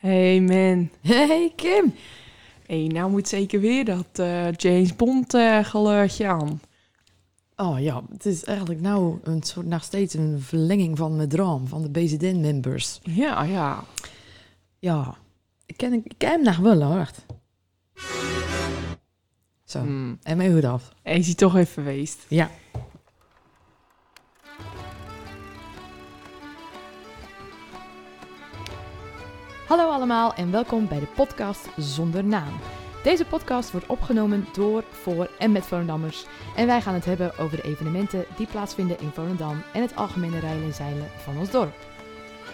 Hey man. Hey Kim. Hey, nou moet zeker weer dat eh, James Bond eh, geluidje aan. Oh ja, het is eigenlijk nou een soort, nog steeds een verlenging van mijn droom, van de BZN-members. Ja, ja. Ja, ik ken, ik ken hem nog wel hoor. Zo, Hmm. en mijn hoed af. Hij is hij toch even geweest. Ja. Hallo allemaal en welkom bij de podcast Zonder Naam. Deze podcast wordt opgenomen door, voor en met Volendammers. En wij gaan het hebben over de evenementen die plaatsvinden in Volendam en het algemene rijden en zeilen van ons dorp.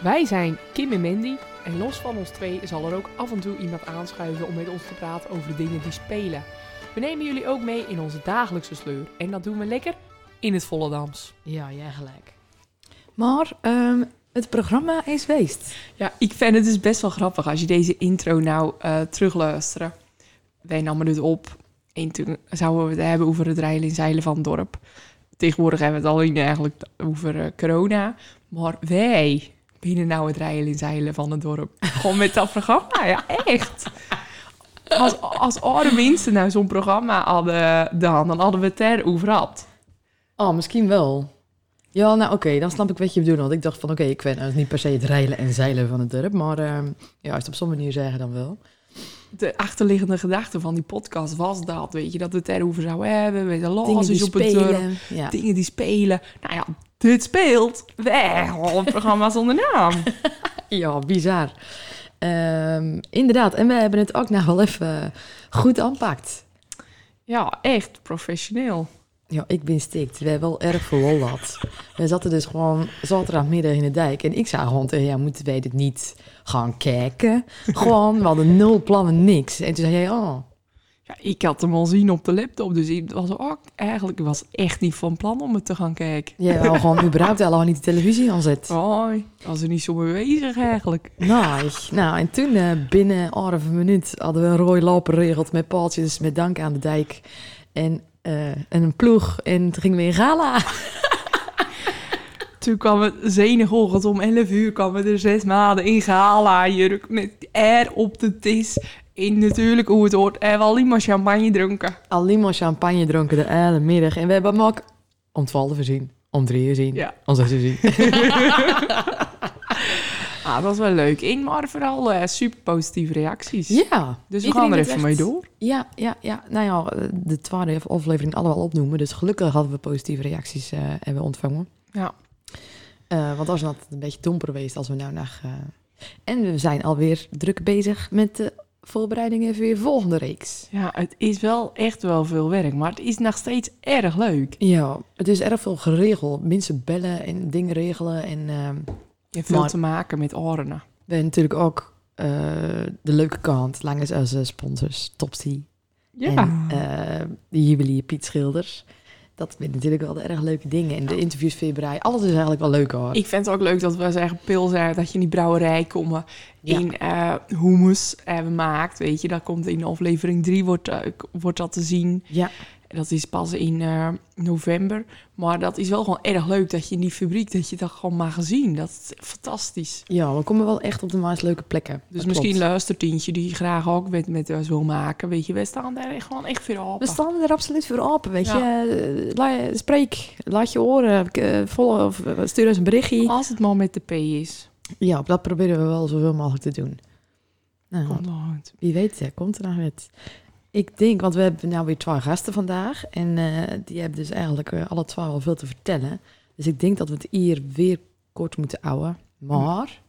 Wij zijn Kim en Mandy. En los van ons twee zal er ook af en toe iemand aanschuiven om met ons te praten over de dingen die spelen. We nemen jullie ook mee in onze dagelijkse sleur. En dat doen we lekker in het Volendams. Ja, jij gelijk. Maar ehm, het programma is geweest. Ja, ik vind het dus best wel grappig als je deze intro nou eh terugluistert. Wij namen het op en toen zouden we het hebben over het rijden en zeilen van het dorp. Tegenwoordig hebben we het alleen eigenlijk over eh, corona. Maar wij binnen nou het rijden en zeilen van het dorp. Gewoon met dat programma, ja echt. Als, als oude mensen nou zo'n programma hadden dan, dan hadden we het erover gehad. Oh, misschien wel. Ja, nou oké, dan snap ik wat je bedoelt. Want ik dacht van oké, ik weet nou niet per se het rijden en zeilen van het dorp. Maar ehm, ja, als het op zo'n manier zeggen dan wel. De achterliggende gedachte van die podcast was dat, weet je, dat we het erover zouden hebben. Weet je, Dingen los die is op het dorp. Ja. dingen die spelen. Nou ja, dit speelt wel programma zonder naam. ja, bizar. Ehm, inderdaad, en we hebben het ook nog wel even goed aanpakt. Ja, echt professioneel. Ja, ik ben stikt. We hebben wel erg veel lol. We zaten dus gewoon zaterdagmiddag in de dijk. En ik zei gewoon tegen ja, moeten wij dit niet gaan kijken? Gewoon, we hadden nul plannen, niks. En toen zei jij, oh, Ja, ik had hem al zien op de laptop, dus ik was ook eigenlijk ik was echt niet van plan om het te gaan kijken. jij wou gewoon überhaupt al niet de televisie aanzetten. Oh, ik was er niet zo mee bezig eigenlijk. Nou, nou, en toen eh, binnen een minuut hadden we een rooi loper geregeld met paaltjes met dank aan de dijk. En, eh, en een ploeg. En toen gingen we in gala. Toen kwam het zenuwochtend om 11 uur kwamen er zes maanden in gala jurk met R op de tis. In natuurlijk hoe het hoort. En we alleen maar champagne dronken. Alleen maar champagne dronken de hele middag. En we hebben hem ook om twaalf uur zien. Om drie uur zien. Ja. Om zes uur zien. Ah, dat was wel leuk. En maar vooral eh, super positieve reacties. ja. Dus we gaan er even echt- mee door. Ja, ja, ja. Nou ja, eh, de tweede aflevering allemaal opnoemen. Dus gelukkig hadden we positieve reacties eh, hebben ontvangen. Ja. Eh, want als het een beetje domper geweest als we nou naar... En we zijn alweer druk bezig met de voorbereidingen voor je volgende reeks. Ja, het is wel echt wel veel werk, maar het is nog steeds erg leuk. Ja, het is erg veel geregeld. Mensen bellen en dingen regelen. En ehm, Je hebt veel Maar- te maken met oren. we hebben natuurlijk ook eh, de leuke kant. Langs onze sponsors, Topsy. Ja. En eh, de jubilee Piet Schilders. Dat zijn natuurlijk wel de erg leuke dingen. En de interviews februari. Alles is eigenlijk wel leuk hoor. Ik vind het ook leuk dat we zeggen, Pil zei dat je in die brouwerij komen Ja. in eh hummus hebben maakt. Weet je, dat komt in aflevering 3 wordt, wordt dat te zien. Ja, Dat is pas in eh, november. Maar dat is wel gewoon erg leuk dat je in die fabriek, dat je dat gewoon mag zien. Dat is fantastisch. ja, we komen wel echt op de meest leuke plekken. Dus Dat misschien klopt. luistert Tientje die graag ook met, met ons wil maken. Weet je, we staan daar echt gewoon echt voor open. We staan er absoluut voor open, weet Ja. je. Eh, la- spreek, laat je horen, eh, volg, of stuur eens een berichtje. Als het maar met de P is. Ja, dat proberen we wel zoveel mogelijk te doen. Nou, Komt wie weet, komt er nog met. Ik denk, want we hebben nou weer twee gasten vandaag. En eh, die hebben dus eigenlijk eh, alle twee wel veel te vertellen. Dus ik denk dat we het hier weer kort moeten houden. Maar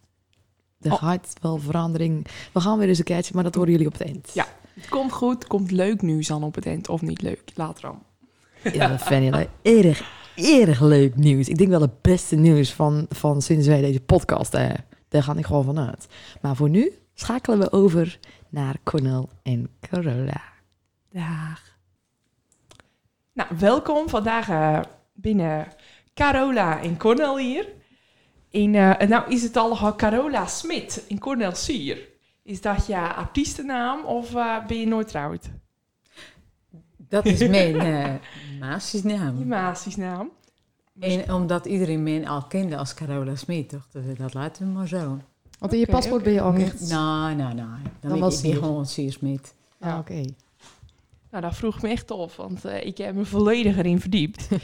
er Oh. gaat wel verandering. We gaan weer eens een keertje, maar dat horen jullie op het eind. Ja. Het komt goed, komt leuk nieuws aan op het eind. Of niet leuk, later dan. Ja, dat vind erg, erg leuk nieuws. Ik denk wel het beste nieuws van, van sinds wij deze podcast hebben. Daar ga ik gewoon vanuit. Maar voor nu schakelen we over naar Cornel en Nou, welkom vandaag eh, binnen Carola en Cornel hier. In, eh, en nou is het al Carola Smit en Cornel Sier. Is dat je artiestennaam of eh, ben je nooit trouwd? Dat is mijn uh, Je maasjesnaam. naam. En omdat iedereen mij al kende als Carola Smit, dachten we, dat laten we maar zo. Want in je paspoort ben je ook echt... Nou, nou, nou. Dan, Dan ben was ik het gewoon zeer smit. Ah, oké. Nou, dat vroeg me echt op, want eh, ik heb me volledig erin verdiept.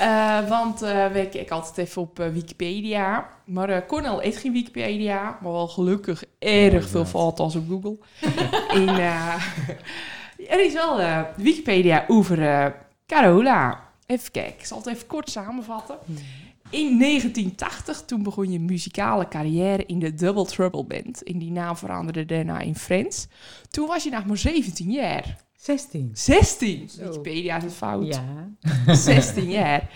Eh, want eh we kijken altijd even op Wikipedia. Maar Cornel heeft geen Wikipedia, maar wel gelukkig erg veel valt als op Google. en, er is wel Wikipedia over Carola. Even kijken, ik zal het even kort samenvatten. In 1980, toen begon je muzikale carrière in de Double Trouble Band. In die naam veranderde daarna in Friends. Toen was je nog maar 17 jaar. 16. 16! Zo. Wikipedia is het fout. Ja. 16 jaar.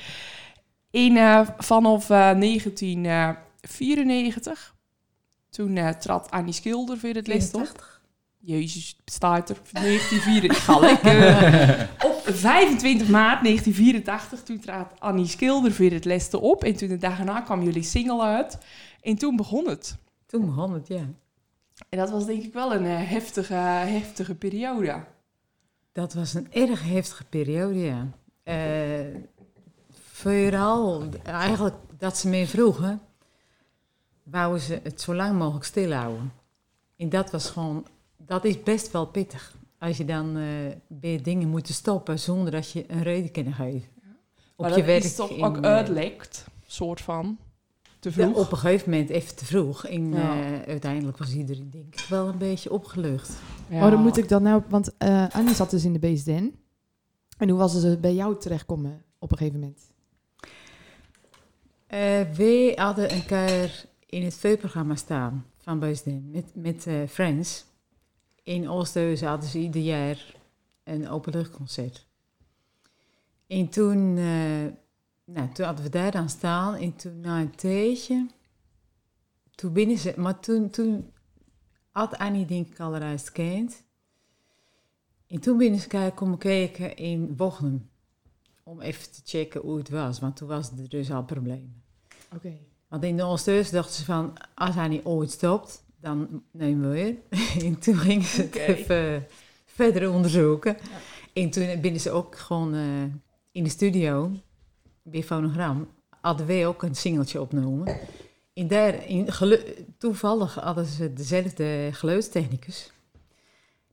In, eh, vanaf eh, 1994, toen eh, trad Annie Schilder weer het les op. 84. Jezus, bestaat er. 1984. Ik ga lekker. Op 25 maart 1984, toen trad Annie Schilder weer het les op. En toen de dag erna kwam jullie single uit. En toen begon het. Toen begon het, ja. En dat was denk ik wel een eh, heftige, heftige periode. Dat was een erg heftige periode, ja. Eh, vooral eigenlijk dat ze meer vroegen, wouden ze het zo lang mogelijk stilhouden. En dat was gewoon, dat is best wel pittig. Als je dan bij dingen moet stoppen zonder dat je een reden kan geven. Op maar je dat werk is toch ook eh, uitlekt, soort van. Te ja, op een gegeven moment even te vroeg. En Ja. eh, uiteindelijk was iedereen denk ik wel een beetje opgelucht. Ja. Oh, dan moet ik dan nou... Want eh Annie zat dus in de BSDN. En hoe was ze bij jou terechtkomen op een gegeven moment? Eh wij hadden een keer in het V-programma staan van Beusden met, met eh, Friends. In Oosthuizen hadden ze ieder jaar een openluchtconcert. En toen, eh, nou, toen hadden we daar dan staan en toen na een tijdje, toen binnen ze, maar toen, toen had Annie denk ik al reis gekend. En toen binnen ze kijken, komen kijken in Bochum. Om even te checken hoe het was, want toen was er dus al problemen. Oké. Want in de Oosterse dachten ze van, als hij niet ooit stopt, dan nemen we weer. en toen gingen ze het even verder onderzoeken. En toen binnen ze ook gewoon eh, in de studio, bij Fonogram, hadden wij ook een singeltje opgenomen. En daar, in gelu- toevallig hadden ze dezelfde geluidstechnicus.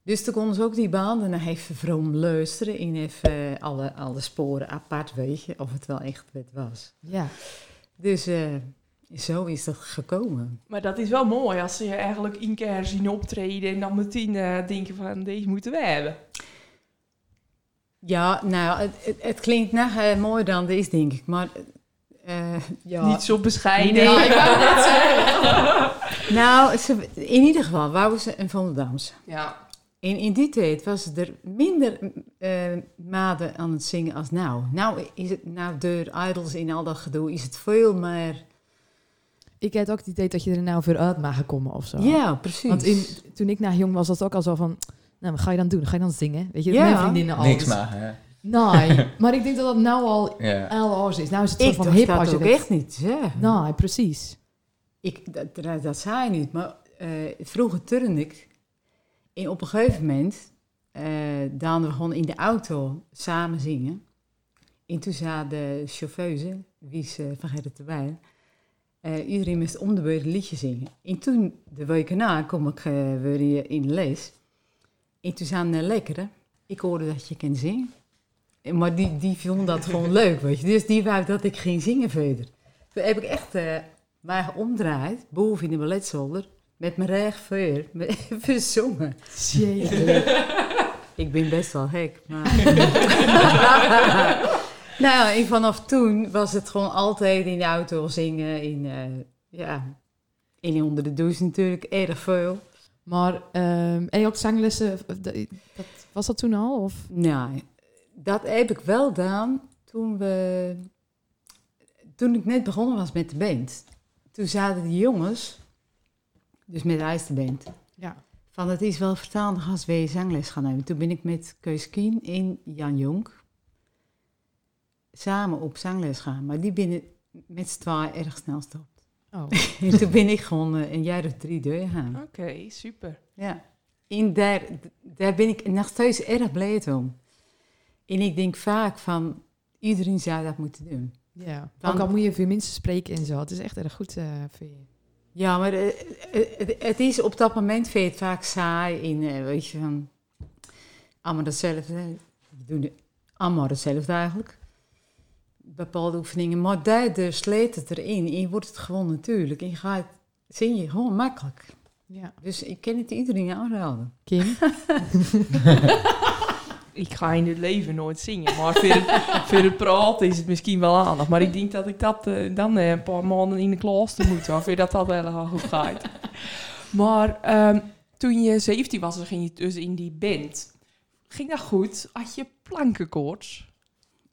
Dus toen konden ze ook die banden nog even vroom luisteren en even alle, alle sporen apart weten of het wel echt wat was. Ja. Dus eh, zo is dat gekomen. Maar dat is wel mooi als ze je eigenlijk één keer zien optreden en dan meteen eh, denken van deze moeten we hebben. Ja, nou, het, het, het klinkt nog eh, mooier dan het is, denk ik. Maar eh, ja. Niet zo bescheiden. Nee. Ja, ik wou zeggen. Nou, ze, in ieder geval wouden ze een Volendamse. Ja, En in die tijd was er minder eh maden aan het zingen als nou. Nou, is het, nou door idols in al dat gedoe is het veel meer... Ik had ook het idee dat je er nou voor uit mag komen of zo. Ja, precies. Want in, toen ik nog jong was, was het ook al zo van... Nou, wat ga je dan doen? Ga je dan zingen? Weet je, Ja. mijn vriendinnen al. Niks Dus- maar, hè? Nee, maar ik denk dat dat nou al Ja. is. Nou is het ik soort van dacht hip dat als je ook dat... echt niet zeggen. Nee, precies. Ik, dat, dat, dat zei je niet, maar eh, vroeger turnde ik. En op een gegeven moment, eh dan we gewoon in de auto samen zingen. En toen zei de chauffeuse, wie is eh, van Gerrit erbij, eh iedereen moest om de beurt een liedje zingen. En toen, de week na, kom ik eh, weer in de les. En toen zei een lekkere, ik hoorde dat je kan zingen. En- Maar die, die vond dat gewoon leuk, weet je. Dus die wou dat ik ging zingen verder. Toen heb ik echt eh mij omdraaid, boven in de balletzolder, met mijn recht voor, met even zongen. Ik ben best wel gek, maar... nou, en vanaf toen was het gewoon altijd in de auto zingen. In, eh, ja, en onder de douche natuurlijk erg veel. Maar, en je ook zanglessen, dat, was dat toen al? Of? Nou, dat heb ik wel gedaan toen we... Toen ik net begonnen was met de band. Toen zaten die jongens, dus met de IJsterband, Ja. van het is wel verstandig als wij zangles gaan nemen. Toen ben ik met Keus Kien en Jan Jonk samen op zangles gaan. Maar die binnen met z'n erg snel stopt. Oh. en toen ben ik gewoon eh, een jaar of drie doorgegaan. oké, super. Ja. En daar, daar ben ik nog steeds erg blij om. En ik denk vaak van, iedereen zou dat moeten doen. Ja. Dan- Ook al moet je veel mensen spreken en zo. Het is echt erg goed eh voor je. Ja, maar eh, het, het is op dat moment vind je het vaak saai in, weet je, van allemaal hetzelfde. We doen allemaal hetzelfde eigenlijk. Bepaalde oefeningen, maar daardoor sleet het erin en je wordt het gewoon natuurlijk. En je gaat, zing je gewoon makkelijk. Ja. Dus ik ken het iedereen aanraden. Kim? Ik ga in het leven nooit zingen, maar voor het, voor het praten is het misschien wel aandacht. Maar ik denk dat ik dat eh, dan eh, een paar maanden in de klooster moet, of dat dat wel heel goed gaat. Maar ehm, toen je 17 was, dan ging je dus in die band. Ging dat goed? Had je plankenkoorts?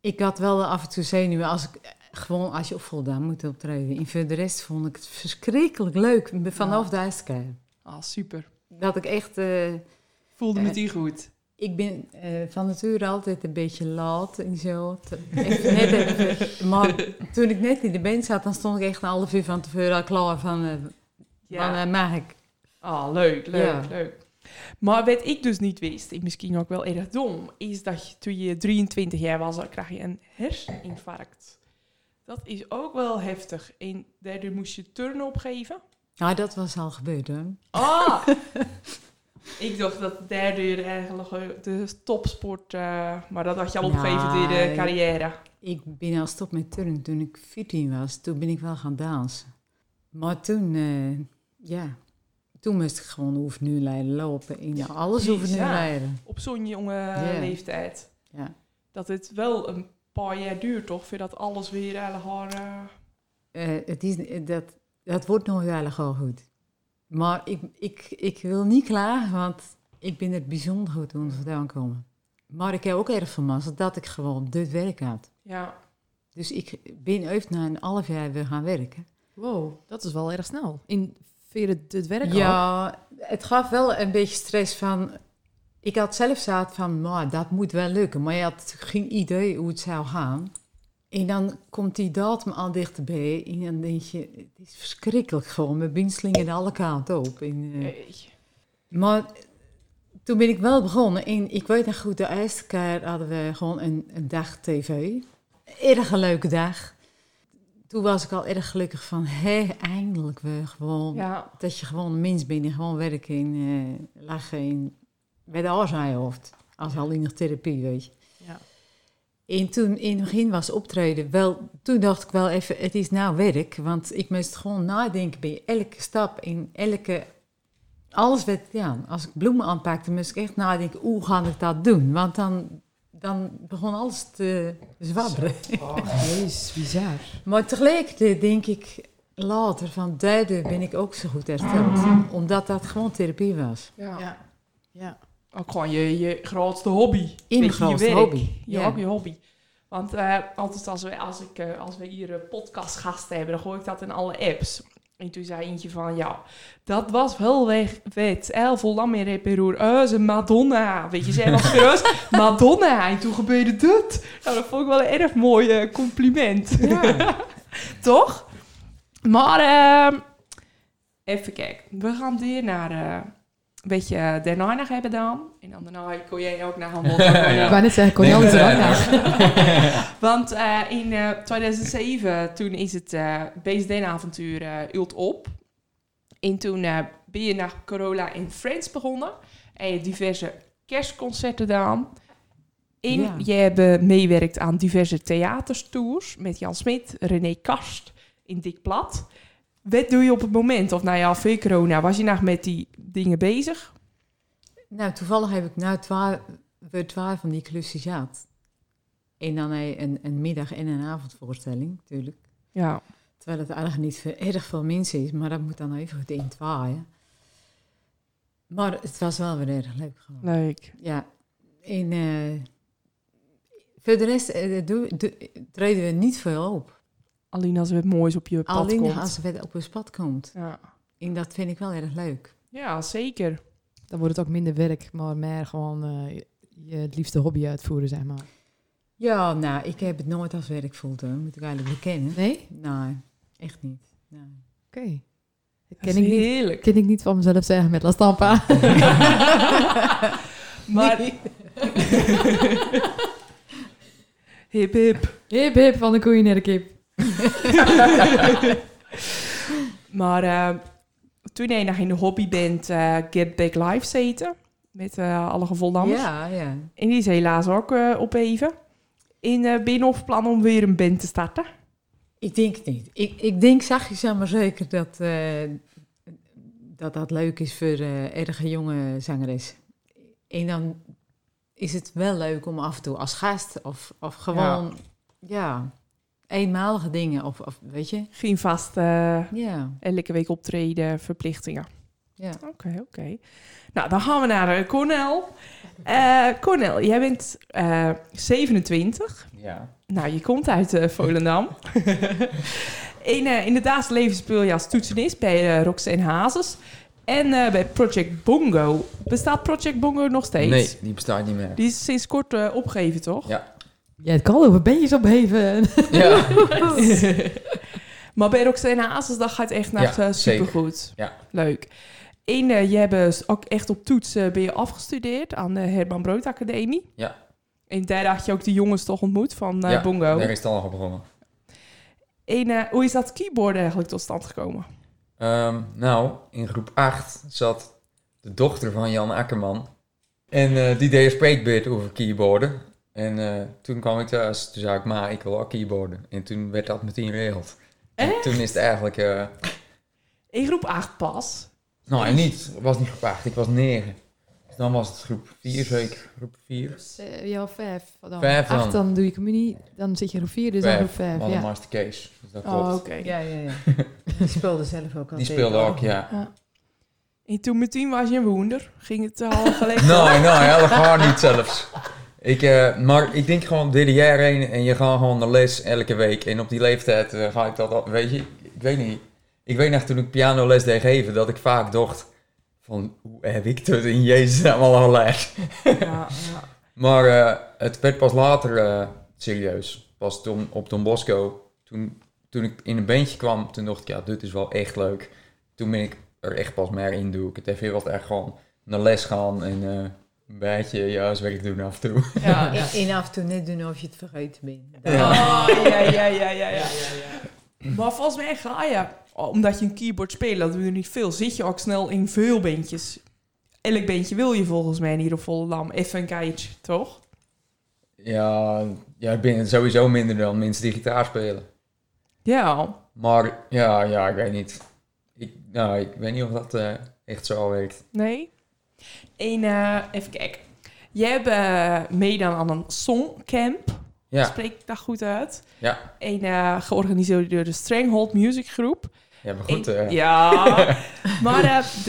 Ik had wel af en toe zenuwen als ik eh, gewoon als je op voldaan moet optreden. En voor de rest vond ik het verschrikkelijk leuk vanaf de eerste keer. Ah, super. Dat ik echt, eh, Voelde Eh, me die goed? ik ben van nature altijd een beetje laat en zo. Net even- maar toen ik net in de band zat, dan stond ik echt een half uur van tevoren al klaar van, eh van mag ik. Ah, leuk, leuk, Ja. leuk. Maar wat ik dus niet wist, en misschien ook wel erg dom, is dat toen je 23 jaar was, dan krijg je een herseninfarct. Dat is ook wel heftig. En daardoor moest je turnen opgeven. Nou, dat was al gebeurd hoor. Ah! ik dacht dat daardoor eigenlijk eh, de topsport, eh, maar dat had je al opgegeven in de carrière. Ik ben al stop met turnen toen ik 14 was. Toen ben ik wel gaan dansen. Maar toen, eh, ja, toen moest ik gewoon oefenen, leiden, lopen. En ja, alles oefenen, ja. leiden. Op zo'n jonge leeftijd. Ja. Dat het wel een paar jaar duurt, toch? Voordat alles weer eigenlijk... eh, Eh, het is, eh, dat, dat wordt nog wel heel goed. Maar ik, ik, ik wil niet klagen, want ik ben het bijzonder goed hoe vandaan komen. Maar ik heb ook erg vermast dat ik gewoon dit werk had. ja, Dus ik ben even na een half jaar weer gaan werken. Wow, dat is wel erg snel. In vind je het, het werk? Ja, het gaf wel een beetje stress van... Ik had zelf zaad van, maar dat moet wel lukken. Maar je had geen idee hoe het zou gaan. En dan komt die datum al dichterbij. En dan denk je, het is verschrikkelijk gewoon. Mijn been slingerde alle kanten op. En, Hey. maar toen ben ik wel begonnen. En ik weet nog goed, de eerste keer hadden we gewoon een, een dag tv. Erg een leuke dag. Toen was ik al erg gelukkig van, hé, eindelijk weer gewoon... Ja, Dat je gewoon mens bent en gewoon werken en eh, lachen en bij de hoofd. Als alleen nog therapie, weet je. Ja. En toen in het begin was optreden, wel, toen dacht ik wel even, het is nou werk. Want ik moest gewoon nadenken bij elke stap en elke... Alles werd, ja, als ik bloemen aanpakte, moest ik echt nadenken, hoe ga ik dat doen? Want dan, dan begon alles te zwabberen. Jezus, bizar. Maar tegelijkertijd denk ik later van daardoor ben ik ook zo goed hersteld. Omdat dat gewoon therapie was. ja. Ja. Ja. Ook gewoon je, je grootste hobby. In mijn je grootste werk. hobby. Ja, Ja. ook je hobby. Want eh, altijd als we, als, ik, eh, als we hier een podcastgasten hebben, dan gooi ik dat in alle apps. En toen zei eentje van, ja, dat was wel weg, vet. El vol meer heb je roer. Oh, ze Madonna. Weet je, zij was serieus Madonna. En toen gebeurde dit. Nou, dat vond ik wel een erg mooi eh, compliment. Ja. Toch? Maar, ehm, even kijken. We gaan weer naar, eh weet je, daarna nog hebben dan. En dan daarna kon jij ook naar Hamburg. Ik wou net zeggen, kon je anders eraan Want eh, in eh, 2007, toen is het uh, BSD-avontuur eh ult op. En toen eh, ben je naar Corolla in Friends begonnen. En je diverse kerstconcerten gedaan. En Ja. je hebt meewerkt aan diverse theatertours met Jan Smit, René Kast in Dik Plat. Wat doe je op het moment? Of nou ja, voor corona, was je nog met die dingen bezig? Nou, toevallig heb ik nou twaalf, weer twaalf van die klusjes gehad. En dan een, een middag- en een avondvoorstelling, natuurlijk. Ja. Terwijl het eigenlijk niet voor erg veel mensen is, maar dat moet dan even goed in twaaien. Maar het was wel weer erg leuk gewoon. Leuk. Ja, en eh, voor de rest doe- treden we niet veel op. Alleen als er wat moois op je pad Alleen komt. als het op een pad komt. Ja. En dat vind ik wel erg leuk. ja, zeker. Dan wordt het ook minder werk, maar meer gewoon eh, je- je het liefste hobby uitvoeren, zeg maar. Ja, nou, ik heb het nooit als werk voeld, hoor. moet ik eigenlijk bekennen. Nee? Nee, echt niet. Nee. Oké. Ken ik, niet, heerlijk. ken ik niet van mezelf zeggen met La Stampa. Maar... hip hip. hip hip van de koeien naar de kip. Maar eh, toen je nog in de hobbyband eh Get Back Live zeten. Met eh, alle gevoldammers. Ja, ja. En die is helaas ook op even. En eh ben je nog van plan om weer een band te starten? Ik denk het niet. Ik, ik denk zachtjes aan maar zeker dat, eh, dat dat leuk is voor eh erge jonge zangeres. En dan is het wel leuk om af en toe als gast of, of gewoon, ja. Eenmalige dingen. Of, of weet je, Geen vast eh, ja. elke week optreden, verplichtingen. ja. Oké, oké. Nou, dan gaan we naar eh, Cornel. Eh Cornel, jij bent eh 27. Ja. Nou, je komt uit eh, Volendam. in, eh, in het dagelijks leven speel je als toetsenist bij uh, Roxanne Hazes. En eh, bij Project Bongo. Bestaat Project Bongo nog steeds? Nee, die bestaat niet meer. Die is sinds kort eh, opgegeven, toch? Ja. Ja, het kan over beetjes opheven. Ja. maar bij Roxanne Hazes, dat gaat echt naar Ja, eh, zeker. supergoed. Ja. Leuk. En eh, je hebt ook echt op toets eh, ben je afgestudeerd aan de Herman Brood Academie. Ja. En daar had je ook de jongens toch ontmoet van eh, ja, Bongo. daar is het al nog begonnen. En hoe is dat keyboard eigenlijk tot stand gekomen? Ehm, nou, in groep 8 zat de dochter van Jan Akkerman. En eh, die deed een spreekbeurt over keyboarden. En eh, toen kwam ik thuis, toen zei ik, ma, ik wil ook keyboarden. En toen werd dat meteen geregeld. En toen is het eigenlijk... eh, In groep 8 pas. nou, en niet, het was niet groep 8, ik was 9. Dus dan was het groep 4 zeker, groep 4. Dus, eh, ja, vijf. Dan. Vijf dan. Acht, dan doe je communie. Dan zit je groep vier, dus dan groep Vijf, vijf. maar dan Ja. was de Kees. Dus dat klopt. Oh, oké. Ja, ja, ja. Die speelde zelf ook al. Die speelde ook, ja. En toen meteen was je een woender. Ging het al gelijk? Nee, nee, helemaal niet zelfs. Ik, eh, maar ik denk gewoon dit jaar heen en je gaat gewoon naar les elke week. En op die leeftijd eh, ga ik dat al, weet je, ik weet niet. Ik weet nog toen ik pianoles deed geven, dat ik vaak dacht van, hoe heb ik het in Jezus naam al geleerd? Ja, ja. Maar eh, het werd pas later serieus. Pas toen, op Don Bosco, toen, toen ik in een bandje kwam, toen dacht ik, ja, dit is wel echt leuk. Toen ben ik er echt pas meer in doe. Ik het even wat echt gewoon naar les gaan en beetje je huiswerk doen af en toe. Ja. En, en af en toe net doen of je het vergeten bent. Ja. Oh, ja, ja, ja, ja, ja. Maar volgens mij ga je, omdat je een keyboard speelt, dat doe je niet veel, zit je ook snel in veel bandjes. Elk bandje wil je volgens mij hier op Volendam. Even een keertje, toch? Ja, ja, ik ben sowieso minder dan mensen die gitaar spelen. Ja. Maar ja, ja, ik weet niet. Ik, nou, ik weet niet of dat eh, echt zo werkt. Nee? En eh, even kijken. Jij hebt eh, meedaan aan een songcamp. Ja, Spreek ik dat goed uit? ja. En eh, georganiseerd door de Stranghold Music Group. Ja, maar goed. En- Ja. maar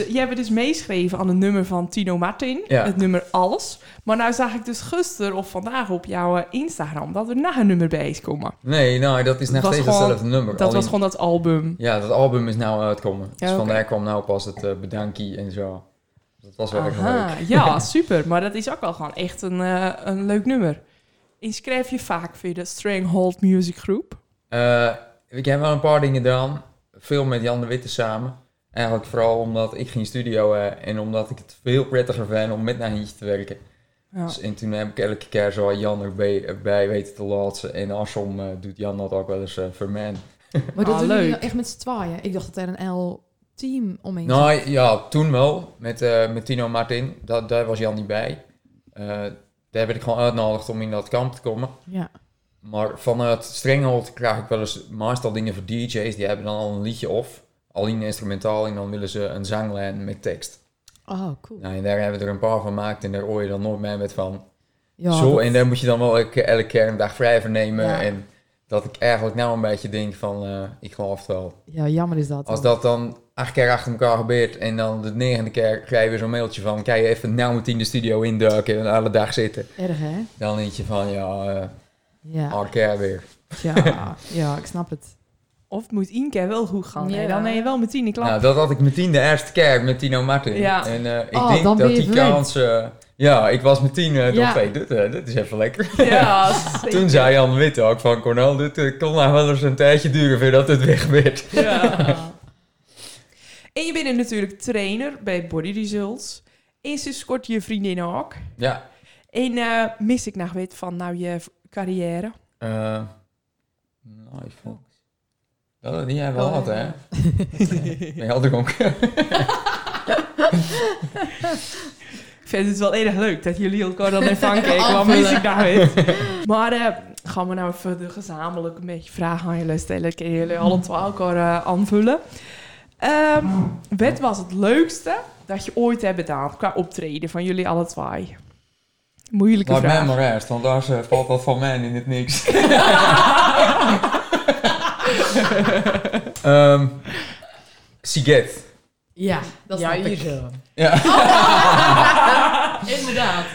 jij hebt dus meeschreven aan een nummer van Tino Martin. Ja. Het nummer Alles. Maar nou zag ik dus gisteren of vandaag op jouw Instagram dat er nog een nummer bij is komen. Nee, nou, dat is nog steeds gewoon- hetzelfde nummer. Dat was gewoon dat album. Ja, dat album is nou uitkomen. Dus Ja, vandaar kwam nou pas het eh, bedankie en zo. Dat was wel echt leuk. Ja, super. Maar dat is ook wel gewoon echt een, eh, een leuk nummer. Inschrijf je vaak via de Stranghold Music Group. Eh, ik heb wel een paar dingen gedaan. Veel met Jan de Witte samen. Eigenlijk vooral omdat ik geen studio heb en omdat ik het veel prettiger vind om met een eentje te werken. Ja. Dus, en toen heb ik elke keer zo Jan erbij, erbij weten te laten. En eh, doet Jan dat ook wel eens eh, voor mij. Maar dat Ah, doen leuk. nou echt met z'n tweeën. Ik dacht dat er een L-team omheen Nou zat. ja, toen wel. Met, eh, met Tino Martin. Dat, daar was Jan niet bij. Eh, daar werd ik gewoon uitgenodigd om in dat kamp te komen. Ja. Maar vanuit Strenghold krijg ik wel eens meestal dingen voor DJ's. Die hebben dan al een liedje of. Alleen instrumentaal en dan willen ze een zanglijn met tekst. Oh, cool. Nou, en daar hebben we er een paar van gemaakt en daar hoor je dan nooit meer met van. Ja, Zo, dat- en daar moet je dan wel elke, elke keer een dag vrij voor nemen. Ja. En dat ik eigenlijk nou een beetje denk van, eh, ik geloof het wel. ja, jammer is dat. Als dat dan acht keer achter elkaar gebeurt en dan de negende keer krijg je weer zo'n mailtje van, kan je even nou meteen de studio induiken en alle dag zitten. Erg, hè? Dan denk je van, ja, eh Ja. keer weer. ja, ja, ik snap het. Of het moet één keer wel goed gaan. Ja. hè? Dan ben je wel meteen een klap. Nou, dat had ik meteen de eerste keer met Tino Martin. Ja. En eh, ik Oh, denk dat die verwend. kans... ja, ik was meteen... eh Ja. dacht, hey, dit, eh, dit is even lekker. Ja. Toen zei Jan Witte ook van... Cornel, dit eh, kon nou wel eens een tijdje duren voordat het weg werd. Ja. En je bent natuurlijk trainer bij Body Results. En sinds kort je vriendin ook. Ja. En eh, mis ik nog weet van nou je carrière. nou, ik vond- Dat, die hebben we Oh, gehad, hè? ja. Al dronken? Ik vind het wel erg leuk dat jullie elkaar dan even aankijken. Wat weet. Maar eh, gaan we nou even de gezamenlijk een beetje vragen aan jullie stellen. Kunnen jullie alle twee elkaar eh, aanvullen? Ehm, wat was het leukste dat je ooit hebt gedaan qua optreden van jullie alle twee? Moeilijke Laat mij vraag. maar eerst, want daar eh, valt dat van mij in het niks. Ehm Siget. Ja, dat Ja, snap hier. Zo. Ja. Inderdaad.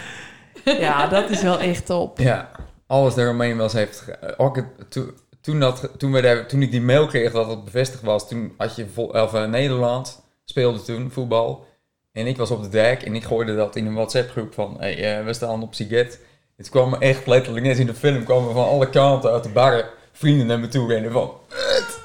Ja, dat is wel echt top. ja, alles daaromheen was heeft... Ook het, toen, toen, dat, toen, we daar, toen ik die mail kreeg dat het bevestigd was, toen had je vol, of, eh, Nederland speelde toen voetbal. En ik was op de dijk en ik gooide dat in een WhatsApp groep van, hey, eh, we staan op Siget. Het kwam echt letterlijk, net in de film, kwamen van alle kanten uit de barren vrienden naar me toe rennen van...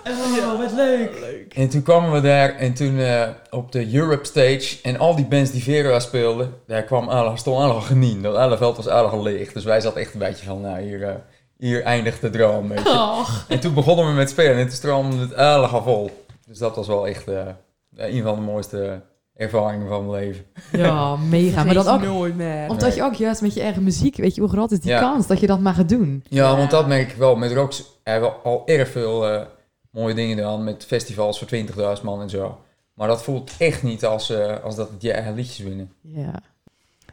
Oh, wat leuk. En toen kwamen we daar en toen eh, op de Europe stage en al die bands die Vera speelden, daar kwam alle, stond alle genien. Dat hele veld was alle leeg. Dus wij zaten echt een beetje van, nou hier, eh, hier eindigt de droom. Weet je. En toen begonnen we met spelen en toen stroomde het alle vol. Dus dat was wel echt eh, een van de mooiste ervaringen van mijn leven. Ja, mega. Maar dat ook nooit meer. Omdat je ook juist met je eigen muziek, weet je hoe groot is die Ja. kans dat je dat mag gaan doen. Ja, want dat merk ik wel. Met Rocks hebben al erg veel eh, mooie dingen gedaan. Met festivals voor 20.000 man en zo. Maar dat voelt echt niet als, eh, als dat het je eigen liedjes winnen. Ja.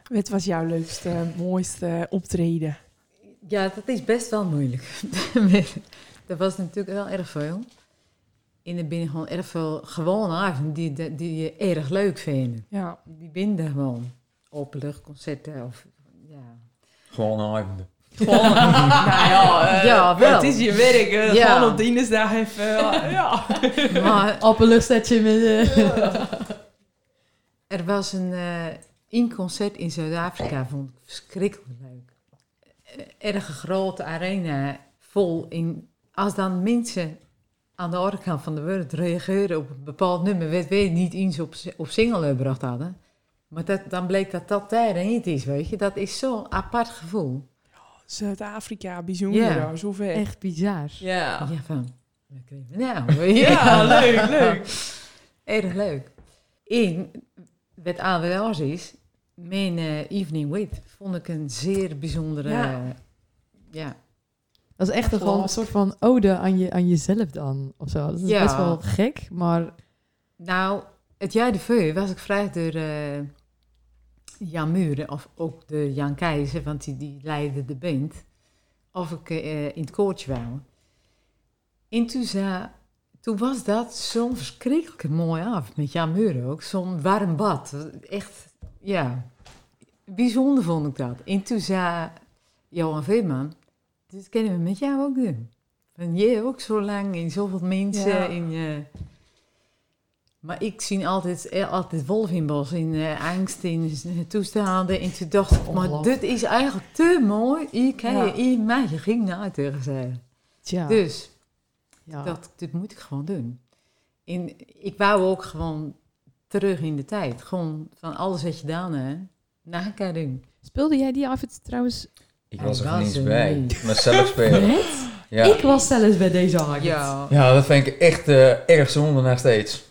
Wat was jouw leukste, mooiste optreden? Ja, dat is best wel moeilijk. er was natuurlijk wel erg veel. En er binnen gewoon erg veel gewone avonden die, die, je erg leuk vinden. Ja. Die binden gewoon. Openluchtconcerten of... Ja. Gewoon een avonden. Gewoon, nou ja, eh, Ja, wel. Het is je werk. eh, Ja. Gewoon op dinsdag even. eh, ja. Maar Op een luchtsetje met... eh, er was een eh een concert in Zuid-Afrika, vond ik verschrikkelijk leuk. Erg grote arena, vol in... Als dan mensen aan de andere kant van de wereld reageren op een bepaald nummer, weet we niet eens op, op single gebracht hadden. Maar dat, dan bleek dat dat daar niet is, weet je. Dat is zo'n apart gevoel. Zuid-Afrika, bijzonder. Ja. Zo ver. Echt bizar. Ja. Ja, van... Nou? Ja, leuk, leuk. Erg leuk. En wat AWL's is, mijn eh, Evening With vond ik een zeer bijzondere... Ja. Ja. ja. Dat is echt een, gewoon een soort van ode aan, je, aan jezelf dan. Of zo. Dat is Ja. best wel gek, maar... Nou, het jaar ervoor was ik gevraagd door eh, Jan Muren, of ook door Jan Keizer, want die, die leidde de band, of ik eh, in het koortje wou. En toen, zei, toen was dat zo'n verschrikkelijk mooie avond met Jan Muren ook. Zo'n warm bad. Echt, ja, bijzonder vond ik dat. En toen zei Johan Veerman, dit kunnen we met jou ook doen. Van jij ook zo lang en zoveel mensen Ja. in. Maar ik zie altijd, eh, altijd wolf in bos, in eh, angst, in eh, toestanden. En toen dacht ik, maar Ongelooflijk. dit is eigenlijk te mooi. Ik heb Ja. je in mij ging naar tegen zeggen. Tja. Dus ja. dat, dit moet ik gewoon doen. En ik wou ook gewoon terug in de tijd. Gewoon van alles wat je gedaan hebt, na elkaar doen. Speelde jij die avond trouwens Ik was er eens er bij. niet. Maar zelf spelen. net? Ja. Ik was zelfs bij deze avond. Ja. ja, dat vind ik echt eh, erg zonde nog steeds.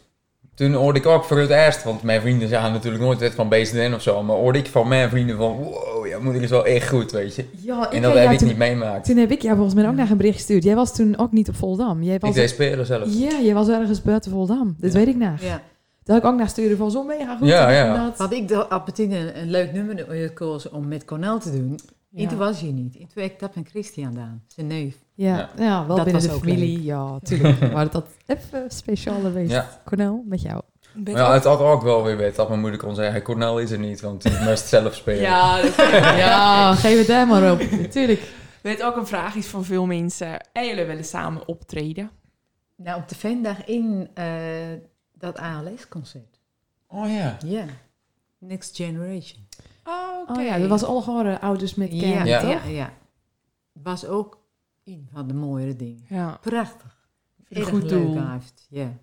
Toen hoorde ik ook voor het eerst, want mijn vrienden zagen natuurlijk nooit wat van BZN of zo, maar hoorde ik van mijn vrienden van, wow, ja, moeder is wel echt goed, weet je. Ja, ik En dat heb ik toen, niet meemaakt. toen heb ik jou volgens mij ook nog een bericht gestuurd. Jij was toen ook niet op Voldam. Jij was Ik deed spelen zelf. Ja, jij was ergens buiten Voldam. Dat Ja. weet ik nog. ja. Dat ik ook naar stuurde van zo mega goed. Ja, ja. dat. Had ik de Appetine een, een leuk nummer gekozen om met Cornel te doen. En toen was hij niet. Heb ik dat met Christian gedaan, zijn neef. Ja, Ja. ja. wel Dat binnen was de ook familie. Ja, tuurlijk. maar dat even speciaal geweest. Ja. Cornel, met jou. Maar ja, het had ook wel weer weet dat mijn moeder kon zeggen, Cornel is er niet, want die moest zelf spelen. Ja, dat Ja, geef het daar maar op. Tuurlijk. weet ook een vraag is van veel mensen. En jullie willen samen optreden? Nou, op de Vendag in eh, dat ALS-concert. Oh ja. Ja. Next Generation. Oh, Oh ja, dat was al gewoon eh, ouders met kinderen, ja, Ja. ja, toch? ja. Was ook een van de mooiere dingen. Ja, Prachtig. Erg goed leuk doel. Ja.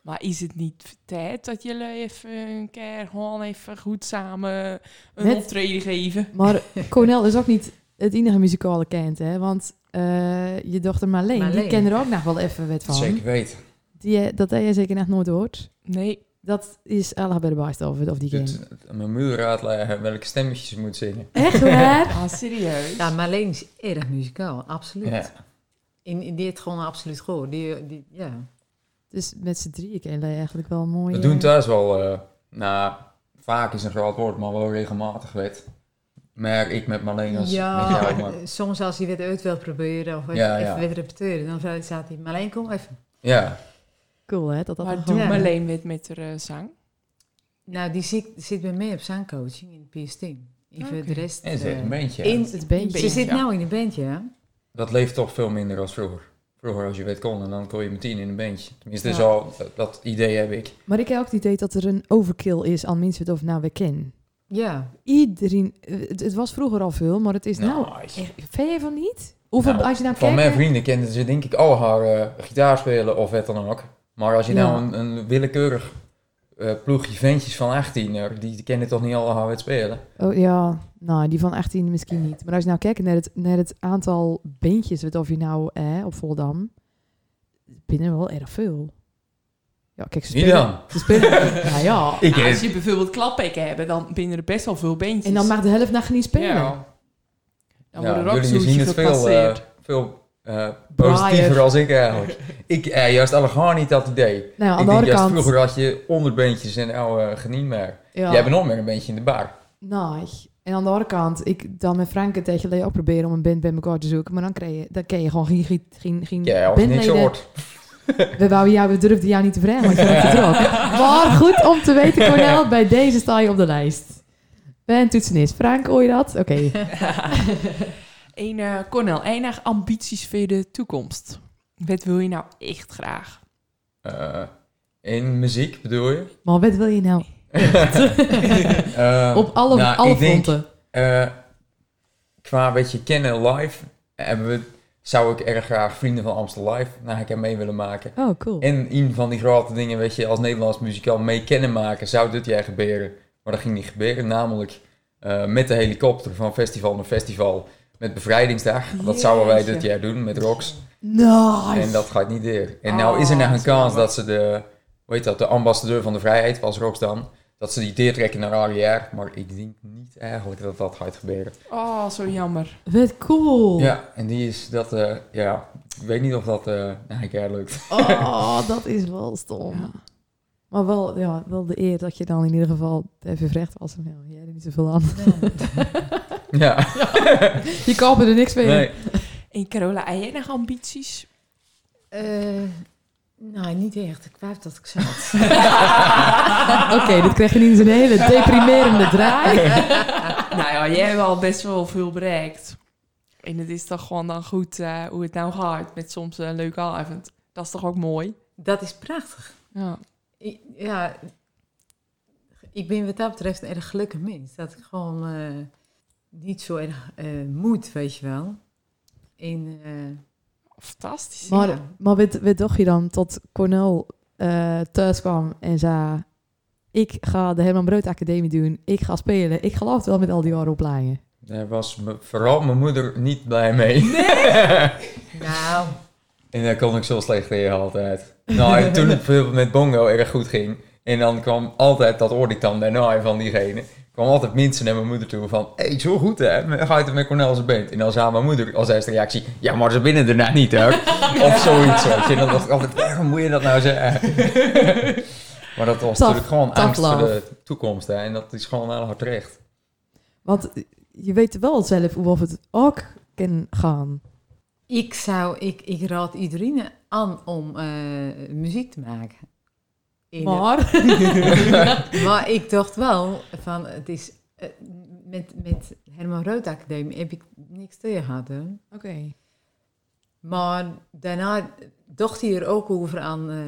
Maar is het niet tijd dat jullie even een keer gewoon even goed samen een Met- optreden geven? Maar Cornel is ook niet het enige muzikale kind, hè? Want eh, je dochter Marleen, die kent er ook nog wel even wat van. Zeker weten. Die, eh, dat heb je zeker nog nooit gehoord. Nee. Dat is Allah bij de Baast of, of die game. Mijn moeder uitleggen welke stemmetjes ze moet zingen. Echt waar? Ah, serieus? Ja, Marleen is erg muzikaal, absoluut. Ja. In, in die heeft gewoon absoluut gehoord. Die, die, ja. Dus met z'n drieën ken je eigenlijk wel mooi. We doen thuis wel, eh, nou, vaak is een groot woord, maar wel regelmatig weet. Maar ik met Marleen als met ja, jou, maar... soms als hij weer uit wil proberen of even, Ja, even ja. weer repeteren, dan zou- staat hij, Marleen, kom even. Ja, Cool hè, dat dat maar doe Ja. alleen met, met haar eh, zang. Nou, die zit, zit bij mij op zangcoaching in het PS-team. Even Oké. de rest... en ze heeft eh, een beentje. in- het beentje. ze zit ja. nou in een bandje, hè? Dat leeft toch veel minder als vroeger. Vroeger als je weet kon, dan kon je meteen in een bandje. Tenminste, Ja. zo, dat, dat idee heb ik. Maar ik heb ook het idee dat er een overkill is aan mensen het of nou we kennen. Ja. Iedereen, eh, het, het was vroeger al veel, maar het is nou... Nice. Echt, Vind je van niet? Hoeveel, Nou, als je nou Van mijn kijkt... vrienden kenden ze denk ik al haar eh, gitaar spelen of wat dan ook. Maar als je Ja. nou een, een willekeurig eh, ploegje ventjes van 18, er, die, die kennen toch niet al haar het spelen? Oh ja, nou, die van 18 misschien niet. Maar als je nou kijkt naar het, naar het aantal beentjes, wat of je nou eh, op Voldam, binnen wel erg veel. Ja, kijk, ze spelen... dan? Ze spelen... nou ja. Ik Nou, als je bijvoorbeeld klappekken hebben, dan binnen er best wel veel beentjes. En dan mag de helft nog niet spelen. Ja. Dan ja, worden er ook jullie zien het veel, eh, gepasseerd. veel eh, positiever als ik eigenlijk. ik eh, juist allemaal niet dat idee. Nou, aan ik de denk andere juist kant... vroeger had je onderbeentjes en uh, geniet meer. ja, Jij bent nog meer een beetje in de bar. Nee. En aan de andere kant, ik dan met Frank het tegen Leo ook proberen om een band bij elkaar te zoeken. Maar dan, krijg je, dan ken je gewoon geen, geen, geen, geen Ja, als je niks hoort. We, wouden jou, we durfden jou niet te vragen, want je bent te druk. Maar goed om te weten, Cornel, bij deze sta je op de lijst. Ben toetsenist. Frank, hoor je dat? Oké. Een, eh, Cornel, enig ambities voor de toekomst? Wat wil je nou echt graag? Eh, in muziek bedoel je? Maar wat wil je nou? Eh, Op alle, nou, alle ik denk, fronten. eh, qua een beetje kennen live, hebben we, zou ik erg graag Vrienden van Amstel Live naar ik mee willen maken. Oh, cool. En een van die grote dingen, weet je, als Nederlands muzikant mee kennen maken, zou dit jaar gebeuren. Maar dat ging niet gebeuren, namelijk eh, met de helikopter van festival naar festival. Met bevrijdingsdag. Dat zouden wij dit jaar doen met Rox. Nice. En dat gaat niet door. En Oh, nou is er nog dat een kans dat ze de, hoe heet dat, de ambassadeur van de vrijheid, was Rox dan, dat ze die deertrekken naar Arrière. Maar ik denk niet eigenlijk dat dat gaat gebeuren. Oh, zo jammer. Wat cool. Ja, en die is dat, eh, ja, ik weet niet of dat eh nou, een keer lukt. Oh, dat is wel stom. Maar wel, ja, wel de eer dat je dan in ieder geval even vrecht was. Ja, jij er niet zoveel aan. Ja, Je kan er niks mee. nee. En Carola, heb jij nog ambities? Eh, nou, niet echt. Ik wou dat ik zat. Oké, dit krijg je niet eens een hele deprimerende draai. nou ja, jij hebt al best wel veel bereikt. En het is toch gewoon dan goed eh, hoe het nou gaat met soms een leuke avond. Dat is toch ook mooi? Dat is prachtig. Ja. Ik, ja, ik ben wat dat betreft een erg gelukkig mens. Dat ik gewoon eh, niet zo erg eh, moet, weet je wel. En, eh, Fantastisch. Maar, Ja. maar wat, wat dacht je dan tot Cornel eh, thuis kwam en zei... Ik ga de Herman Brood Academie doen. Ik ga spelen. Ik geloof wel met al die jaren opleidingen. Daar was me- vooral mijn moeder niet blij mee. nou, En daar kon ik zo slecht tegen altijd. Nou, en toen het bijvoorbeeld met Bongo erg goed ging. En dan kwam altijd, dat hoorde ik dan daarna van diegene. Kwam altijd mensen naar mijn moeder toe van... Hé, hey, zo goed hè, ga je het met Cornel zijn band? En dan zei mijn moeder als eerste reactie... Ja, maar ze binnen daarna niet hoor. of zoiets. En dan dacht ik altijd, waarom moet je dat nou zeggen? maar dat was natuurlijk gewoon angst voor de toekomst. Hè. En dat is gewoon heel hard terecht. Want je weet wel zelf hoe of het ook kan gaan. ik zou, ik, ik raad iedereen aan om eh, muziek te maken. Maar... maar ik dacht wel van, het is, eh, met, met Herman Rood Academie heb ik niks tegen gehad. Hè. Oké. Maar daarna dacht hij er ook over aan eh,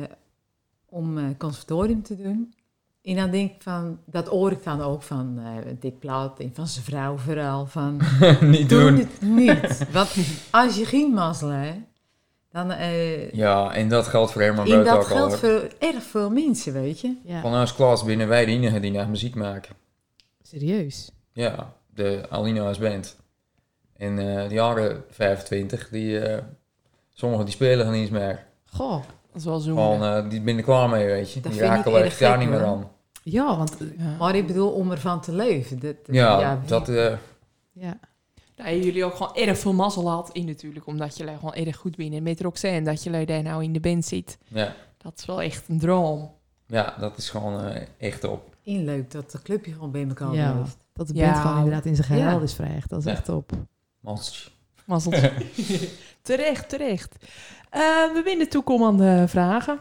om eh, conservatorium te doen. En dan denk ik van, dat hoor ik dan ook van eh Dick Plaat en van zijn vrouw vooral. Van, niet doe doen. het niet. Want als je geen mazzel hebt, dan... eh Ja, en dat geldt voor Herman en Brood dat ook al. geldt voor erg veel mensen, weet je. Ja, Van ons klas binnen wij de enige die naar muziek maken. serieus. Ja, de Alina als band. En eh, de jaren 25, die, eh, sommigen die spelen geen eens meer. Goh. Dat is wel zo. Gewoon, eh, die ben er klaar mee, weet je. Dat die ik raken erg echt gek, niet meer hoor. aan. Ja, want... ja. Maar ik bedoel, om ervan te leven. Dat, Ja, dat... eh, Ja. Dat jullie ook gewoon erg veel mazzel had in natuurlijk. Omdat jullie gewoon erg goed binnen met Roxanne. Dat jullie daar nou in de band zit. ja, Dat is wel echt een droom. ja, dat is gewoon eh, echt op. inleuk dat de clubje gewoon bij elkaar Ja. blijft. Dat de Ja. band gewoon inderdaad in zijn geheel Ja. is vrij. Dat is Ja. echt top. Manseltje. Mazzeltje. terecht, terecht. Eh, we binnen toekomende vragen.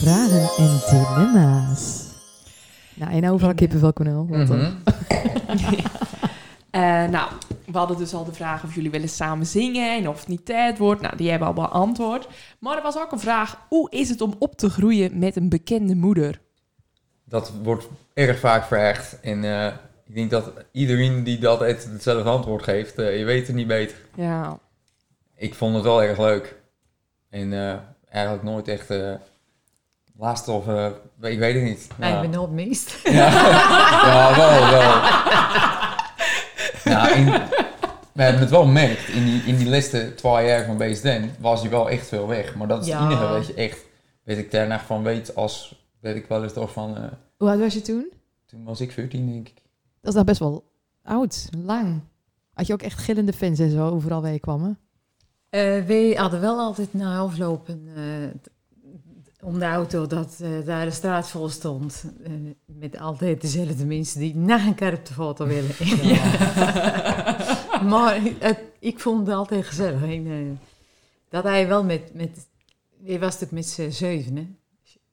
Vragen en dilemma's. Nou, en overal kippenvel, eh, Mhm. Eh, nou, we hadden dus al de vraag of jullie willen samen zingen en of het niet tijd wordt. Nou, die hebben we al beantwoord. Maar er was ook een vraag, hoe is het om op te groeien met een bekende moeder? Dat wordt erg vaak gevraagd. En eh, ik denk dat iedereen die dat het hetzelfde antwoord geeft, eh, je weet het niet beter. Ja, Ik vond het wel erg leuk. En eh, eigenlijk nooit echt eh last of... eh, ik weet het niet. Nee, Ja. ik ben nooit mist. Ja, ja wel, wel. Nou, in, we hebben het wel gemerkt. In die, in die laatste twee jaar van BSDN was hij wel echt veel weg. Maar dat is Ja. het enige, weet je, echt... Weet ik daarna van weet als... Weet ik wel eens toch van... eh, Hoe oud was je toen? toen was ik 14, denk ik. Dat is nou best wel oud, lang. Had je ook echt gillende fans en zo overal waar je kwam, hè? Eh, we hadden wel altijd na aflopen eh, om de auto dat eh, daar de straat vol stond. eh, met altijd dezelfde mensen die na een keer op de foto willen. maar het- ik vond het altijd gezellig. En, eh, dat hij wel met, met... Je was natuurlijk met z'n zeven, hè?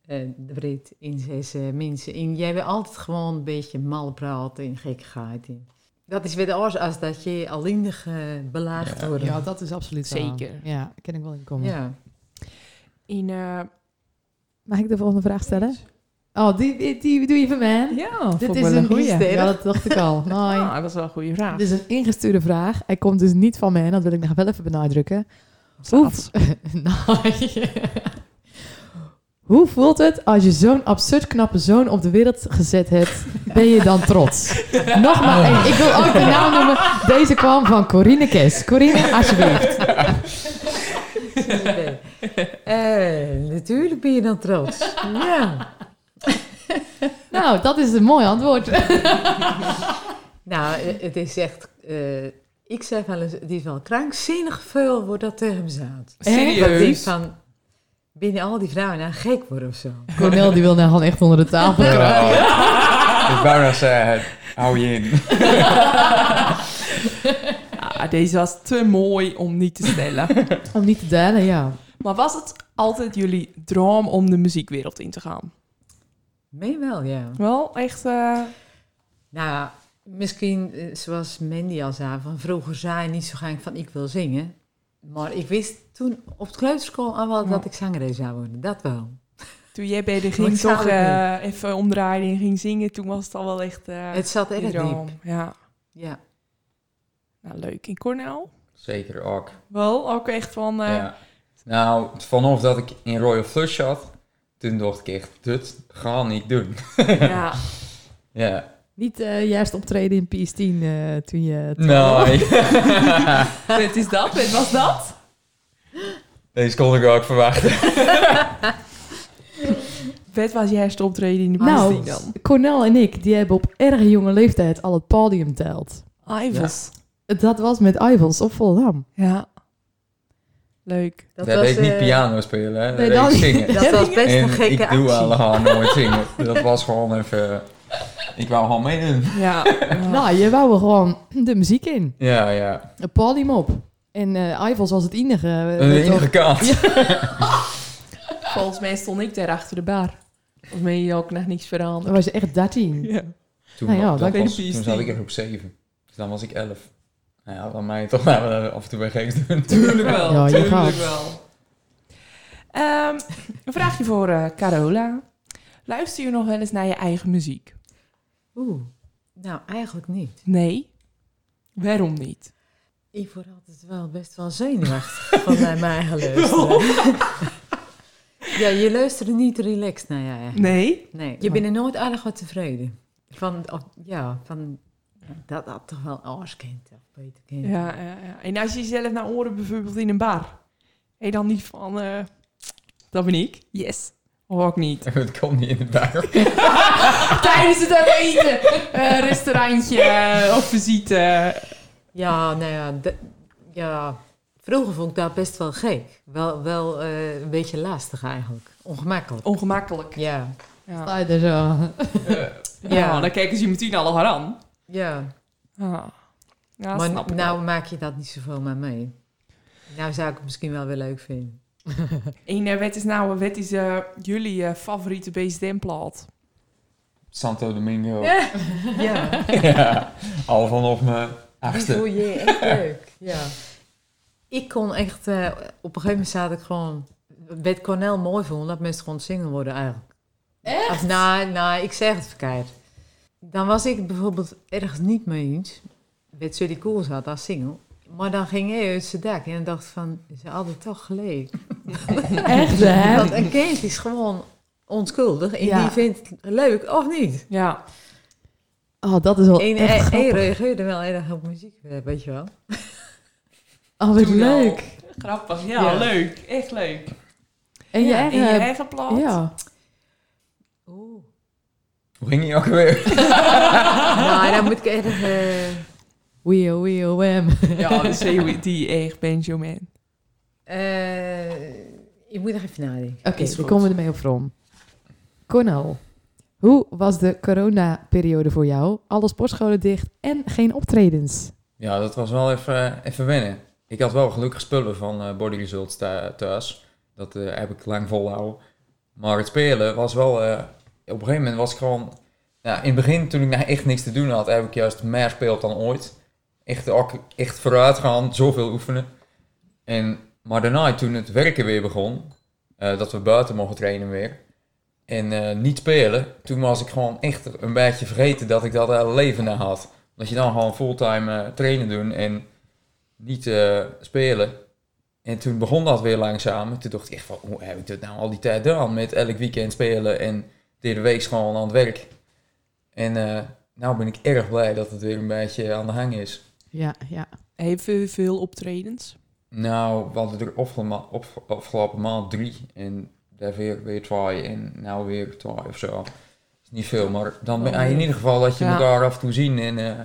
Eh, de Brit in zes eh, mensen. En jij wil altijd gewoon een beetje mal praten en gekkigheid. En dat is weer anders als dat je alleenig belaagd Ja. wordt. Ja, dat is absoluut zo. Zeker. Ja, ken ik wel inkomen. Ja. in, eh, Mag ik de volgende vraag stellen? Oh, die, die, die doe je van mij? ja Dit is een goeie. Ja, dat dacht ik al. Nee. Ah, dat is wel een goede vraag. Dit is een ingestuurde vraag. Hij komt dus niet van mij. Dat wil ik nog wel even benadrukken. Hoe. Nee. Hoe voelt het als je zo'n absurd knappe zoon op de wereld gezet hebt? Ben je dan trots? Nogmaals, ik wil ook de naam noemen. Deze kwam van Corine Kes. Corine, alsjeblieft. Eh, natuurlijk ben je dan trots. Ja. Nou, dat is een mooi antwoord. Nou, eh, het is echt... eh, ik zeg wel eens, is wel krankzinnig veel wordt dat tegen me zaad. Serieus? van, binnen al die vrouwen nou gek worden of zo. Cornel die wil nou gewoon echt onder de tafel kruipen. ik wou nog zeggen, hou je in. Ja, deze was te mooi om niet te stellen. Om niet te delen, ja. Maar was het altijd jullie droom om de muziekwereld in te gaan? Meen wel, ja. Wel echt... eh, Nou, misschien eh, zoals Mandy al zei, van vroeger zei je niet zo graag van ik wil zingen. Maar ik wist toen op de kleuterschool al wel Ja. dat ik zangeres zou worden. Dat wel. toen jij bij de ging toch eh, even omdraaien en ging zingen, toen was het al wel echt eh het zat erg droom. diep. Ja, Ja. nou, leuk. In Cornell? Zeker ook. Wel, ook echt van... eh, Ja. Nou, vanaf dat ik in Royal Flush zat, toen dacht ik echt, dit ga niet doen. ja. Ja. Niet eh, juist optreden in PS10 eh, toen je... Nee. Wat is dat? Wat was dat? Deze kon ik ook verwachten. Wat was je eerste optreden in de Nou, muziek dan? Cornel en ik, die hebben op erg jonge leeftijd al het podium teld. Ivels. Dat was met Ivels op Volendam. Ja. Leuk. Dat Daar was, deed ik niet eh, piano spelen, hè. nee, dat deed zingen. Dat was best een En gekke ik actie. doe allemaal nooit zingen. Dat was gewoon even... Ik wou gewoon meedoen. Ja. ja. Nou, je wou er gewoon de muziek in. Ja, ja. Podium op. En eh Ivels was het enige. eh, Een wat enige kant. Volgens mij stond ik daar achter de bar. Volgens mij je ook nog niks Dan veranderd. was je echt 13. Ja. Toen, Nou ja, dat was, de toen zat ik er op 7. Dus dan was ik 11. Nou ja, dan mij toch nou, af en toe bij doen. Tuurlijk wel. Ja, je tuurlijk gaat. wel. Ehm, een vraagje voor eh, Carola. Luister je nog wel eens naar je eigen muziek? Oeh. Nou, eigenlijk niet. Nee. Waarom niet? Ik word altijd wel best wel zenuwachtig van naar mijn eigen luisteren. ja, je luistert niet relaxed naar je eigen. Nee. Nee, je bent er nooit aardig wat tevreden. Van, of- ja, van Dat had toch wel kent, of beter kent. Ja, ja, ja. En als je jezelf naar oren bijvoorbeeld in een bar. En dan niet van, eh, dat ben ik. Yes. Of ook niet. Het komt niet in het buik. Tijdens het eten. eh, restaurantje eh, of visite. Ja, nou ja, de- ja, vroeger vond ik dat best wel gek. Wel, wel eh, een beetje lastig eigenlijk. Ongemakkelijk. Ongemakkelijk. Ja. Ja, Ja. dan kijken ze je meteen al aan. Ja. Ah. Ja, maar snap ik nou wel. maak je dat niet zoveel mee mee. Nou zou ik het misschien wel weer leuk vinden. En eh, wat is nou wat is, eh, jullie eh, favoriete BSDM-plaat? Santo Domingo. Ja. Ja. Al vanaf mijn achtste. vond je echt leuk. Ja. Ik kon echt... eh, op een gegeven moment zat ik gewoon... Wat Cornel mooi vond, dat mensen gewoon single worden eigenlijk. Echt? Of, nou, nou, ik zeg het verkeerd. Dan was ik het bijvoorbeeld ergens niet mee eens. Met Sully Cool zat als single. Maar dan ging hij uit zijn dak en dacht van... Ze hadden toch gelijk. Echt, hè? Want een kind is gewoon onschuldig. En Ja. die vindt het leuk of niet. Ja. Oh, dat is wel En echt hij grappig. reageerde wel erg op muziek, eh, weet je wel. Oh, wat leuk. Grappig. Ja, Ja. leuk. Echt leuk. En je ja, eigen... en je eigen plaat? Ja. Hoe ging je ook weer? nou, dan moet ik erg... eh, Wee, wee, wham. Ja, de CWT, echt Benjamin. eh, ik moet nog even nadenken. Oké, dan goed. komen we ermee op From. Cornel, hoe was de corona-periode voor jou? Alle sportscholen dicht en geen optredens. Ja, dat was wel even, even wennen. Ik had wel gelukkig spullen van eh, Body Results thu- thuis. Dat eh, heb ik lang volhouden. Maar het spelen was wel... eh, op een gegeven moment was ik gewoon... In het begin, toen ik nou echt niks te doen had, heb ik juist meer gespeeld dan ooit. Echt, echt vooruit gaan, zoveel oefenen. En, maar daarna, toen het werken weer begon, eh, dat we buiten mochten trainen weer, en eh, niet spelen, toen was ik gewoon echt een beetje vergeten dat ik dat hele leven na had. Dat je dan gewoon fulltime eh, trainen doen en niet spelen. En toen begon dat weer langzaam. Toen dacht ik echt van, hoe heb ik dit nou al die tijd gedaan? Met elk weekend spelen en de hele week gewoon aan het werk. En eh nou ben ik erg blij dat het weer een beetje aan de hang is. Ja, ja. Even veel optredens. Nou, we hadden er afgelopen maand drie. En daar weer, weer twee. En nou weer twee of zo. is niet veel, maar dan ben je in ieder geval dat je Ja. elkaar af en toe zien. En, eh,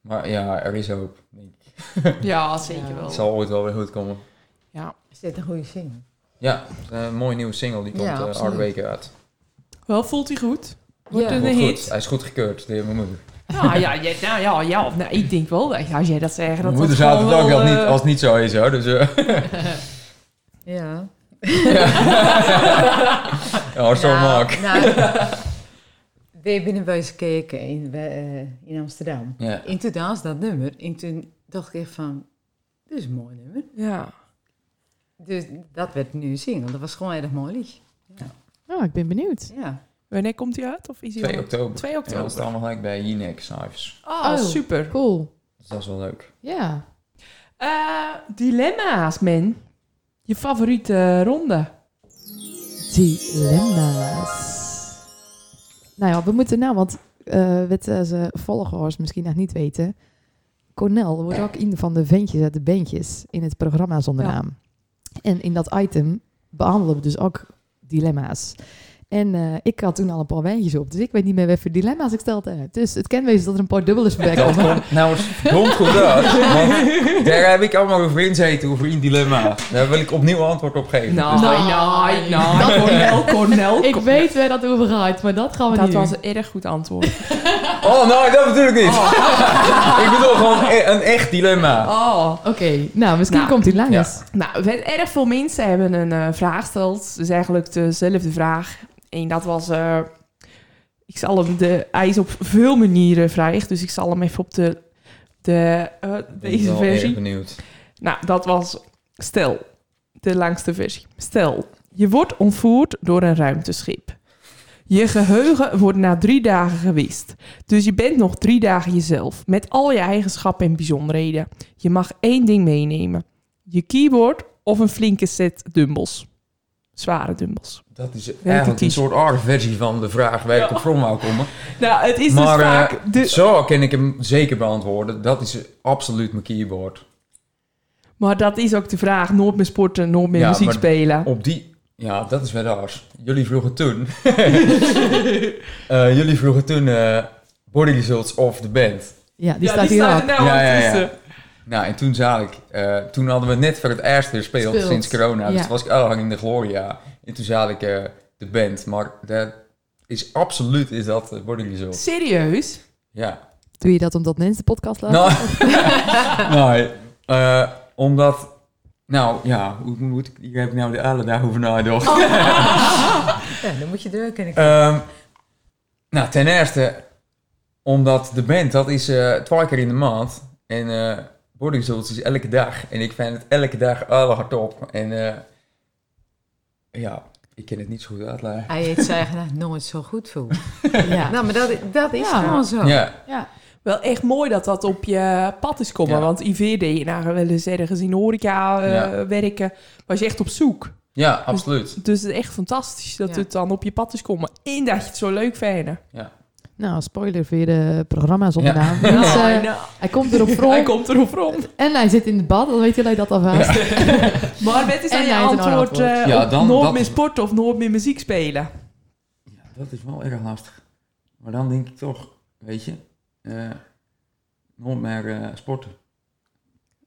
maar ja, er is hoop. denk ik. Ja, zeker Ja. wel. Het zal ooit wel weer goed komen. Ja. Is dit een goede single? Ja, een mooie nieuwe single. Die komt Ja, eh absoluut. oude weken uit. Wel, voelt hij goed? Wordt Ja. een goed. hit? Hij is goed gekeurd door mijn moeder. Ja, ja, ja, nou, ja, ja nou, ik denk wel dat als jij dat zegt, dat Mijn moeder zou het ook wel, wel niet, eh, als het niet zo is hoor. Dus, eh, Ja. ja, zo nou, maak. Nou, we hebben bij eens gekeken in, eh, in Amsterdam. Ja. En toen dansde dat nummer. En toen dacht ik echt van, dit is een mooi nummer. Ja. Dus dat werd nu een single. Dat was gewoon een erg mooi liedje. Oh, ik ben benieuwd. Ja. Wanneer komt hij uit? Of is hij 2 al- oktober. 2 Ja, dat oktober. staat allemaal gelijk bij Jinek Cijfers. Oh, Oh. super. Cool. Dus dat is wel leuk. Ja. Eh, dilemma's, man. Je favoriete ronde? Dilemma's. Nou ja, we moeten nou, want eh wat eh, ze volgers misschien nog niet weten. Cornel wordt ook een van de ventjes uit de bandjes in het programma Zonder Ja. Naam. En in dat item behandelen we dus ook dilemma's. En eh, ik had toen al een paar wijntjes op, dus ik weet niet meer wat voor dilemma's ik stelde uit. Dus het kan wezen dat er een paar dubbele Dat komen. komt nou verdomd goed uit. Want daar heb ik allemaal over inzeten, over een dilemma. Daar wil ik opnieuw antwoord op geven. Nou, Dus nou, Nou, nou, dat- Cornel, Cornel. Ik weet waar dat over gaat, maar dat gaan we Dat niet was doen. een erg goed antwoord. Oh, nee, dat ik niet. ik bedoel een echt dilemma. Oh. Oké, nou misschien Nou, komt hij langs. Nou, we- erg veel mensen hebben een eh, vraag gesteld. Dus eigenlijk dezelfde vraag. En dat was... eh, ik zal hem... De, hij is op veel manieren vrij. Dus ik zal hem even op de... de eh, Ben ik deze versie. benieuwd. Nou, dat was... Stel. De langste versie. Stel. Je wordt ontvoerd door een ruimteschip. Je geheugen wordt na drie dagen gewist. Dus je bent nog drie dagen jezelf. Met al je eigenschappen en bijzonderheden. Je mag één ding meenemen. Je keyboard of een flinke set dumbbells. zware dumbbells. Dat is eigenlijk een soort oude versie van de vraag waar ik op from wou komen. Nou, het is Maar, dus vaak... De, Zo kan ik hem zeker beantwoorden. Dat is absoluut mijn keyboard. maar dat is ook de vraag. Nooit meer sporten, nooit meer Ja, muziek spelen. Op die... Ja, dat is wel raars. Jullie vroegen toen... Eh, jullie vroegen toen... eh, body Results of the band. Ja, die ja, staat die hier staat ook. nou Ja, aan ja, ja. Nou, en toen zei ik... eh, toen hadden we net voor het eerst weer gespeeld Speeld. sinds corona. Dus was ik al in de Gloria. En toen zei ik eh, de band. Maar dat is absoluut is dat body Results. Serieus? Ja. Doe je dat omdat mensen de podcast luisteren? Nou, nee, eh, omdat... Nou, ja, hoe moet ik... Hier heb ik nou de alle dagen over nagedacht. Ja, dan moet je er ook kunnen Ehm, nou, ten eerste, omdat de band, dat is eh, twee keer in de maand. En eh Boarding Souls is elke dag. En ik vind het elke dag alle hard op. En eh, ja, ik kan het niet zo goed uitleggen. Hij heeft zich eigenlijk nooit zo goed voelt. ja. Nou, maar dat, dat is Ja. gewoon zo. Ja, ja. Wel echt mooi dat dat op je pad is komen. Ja. Want IV deed je nou wel eens ergens in horeca eh, Ja. werken. Was je echt op zoek. ja, absoluut. Dus het is echt fantastisch dat Ja. het dan op je pad is komen. En dat je het zo leuk vindt. Nou, spoiler voor de programma's Ja. onderaan. Nou, Dus, eh, nou, hij komt erop hij rond komt erop rond. en hij zit in het bad, dan weet jullie dat alvast. Maar wat is dan je hij antwoord? antwoord. Ja, op dan- nooit dat meer sporten of nooit meer muziek spelen? Ja, dat is wel erg lastig. Maar dan denk ik toch, weet je, eh nooit meer eh, sporten.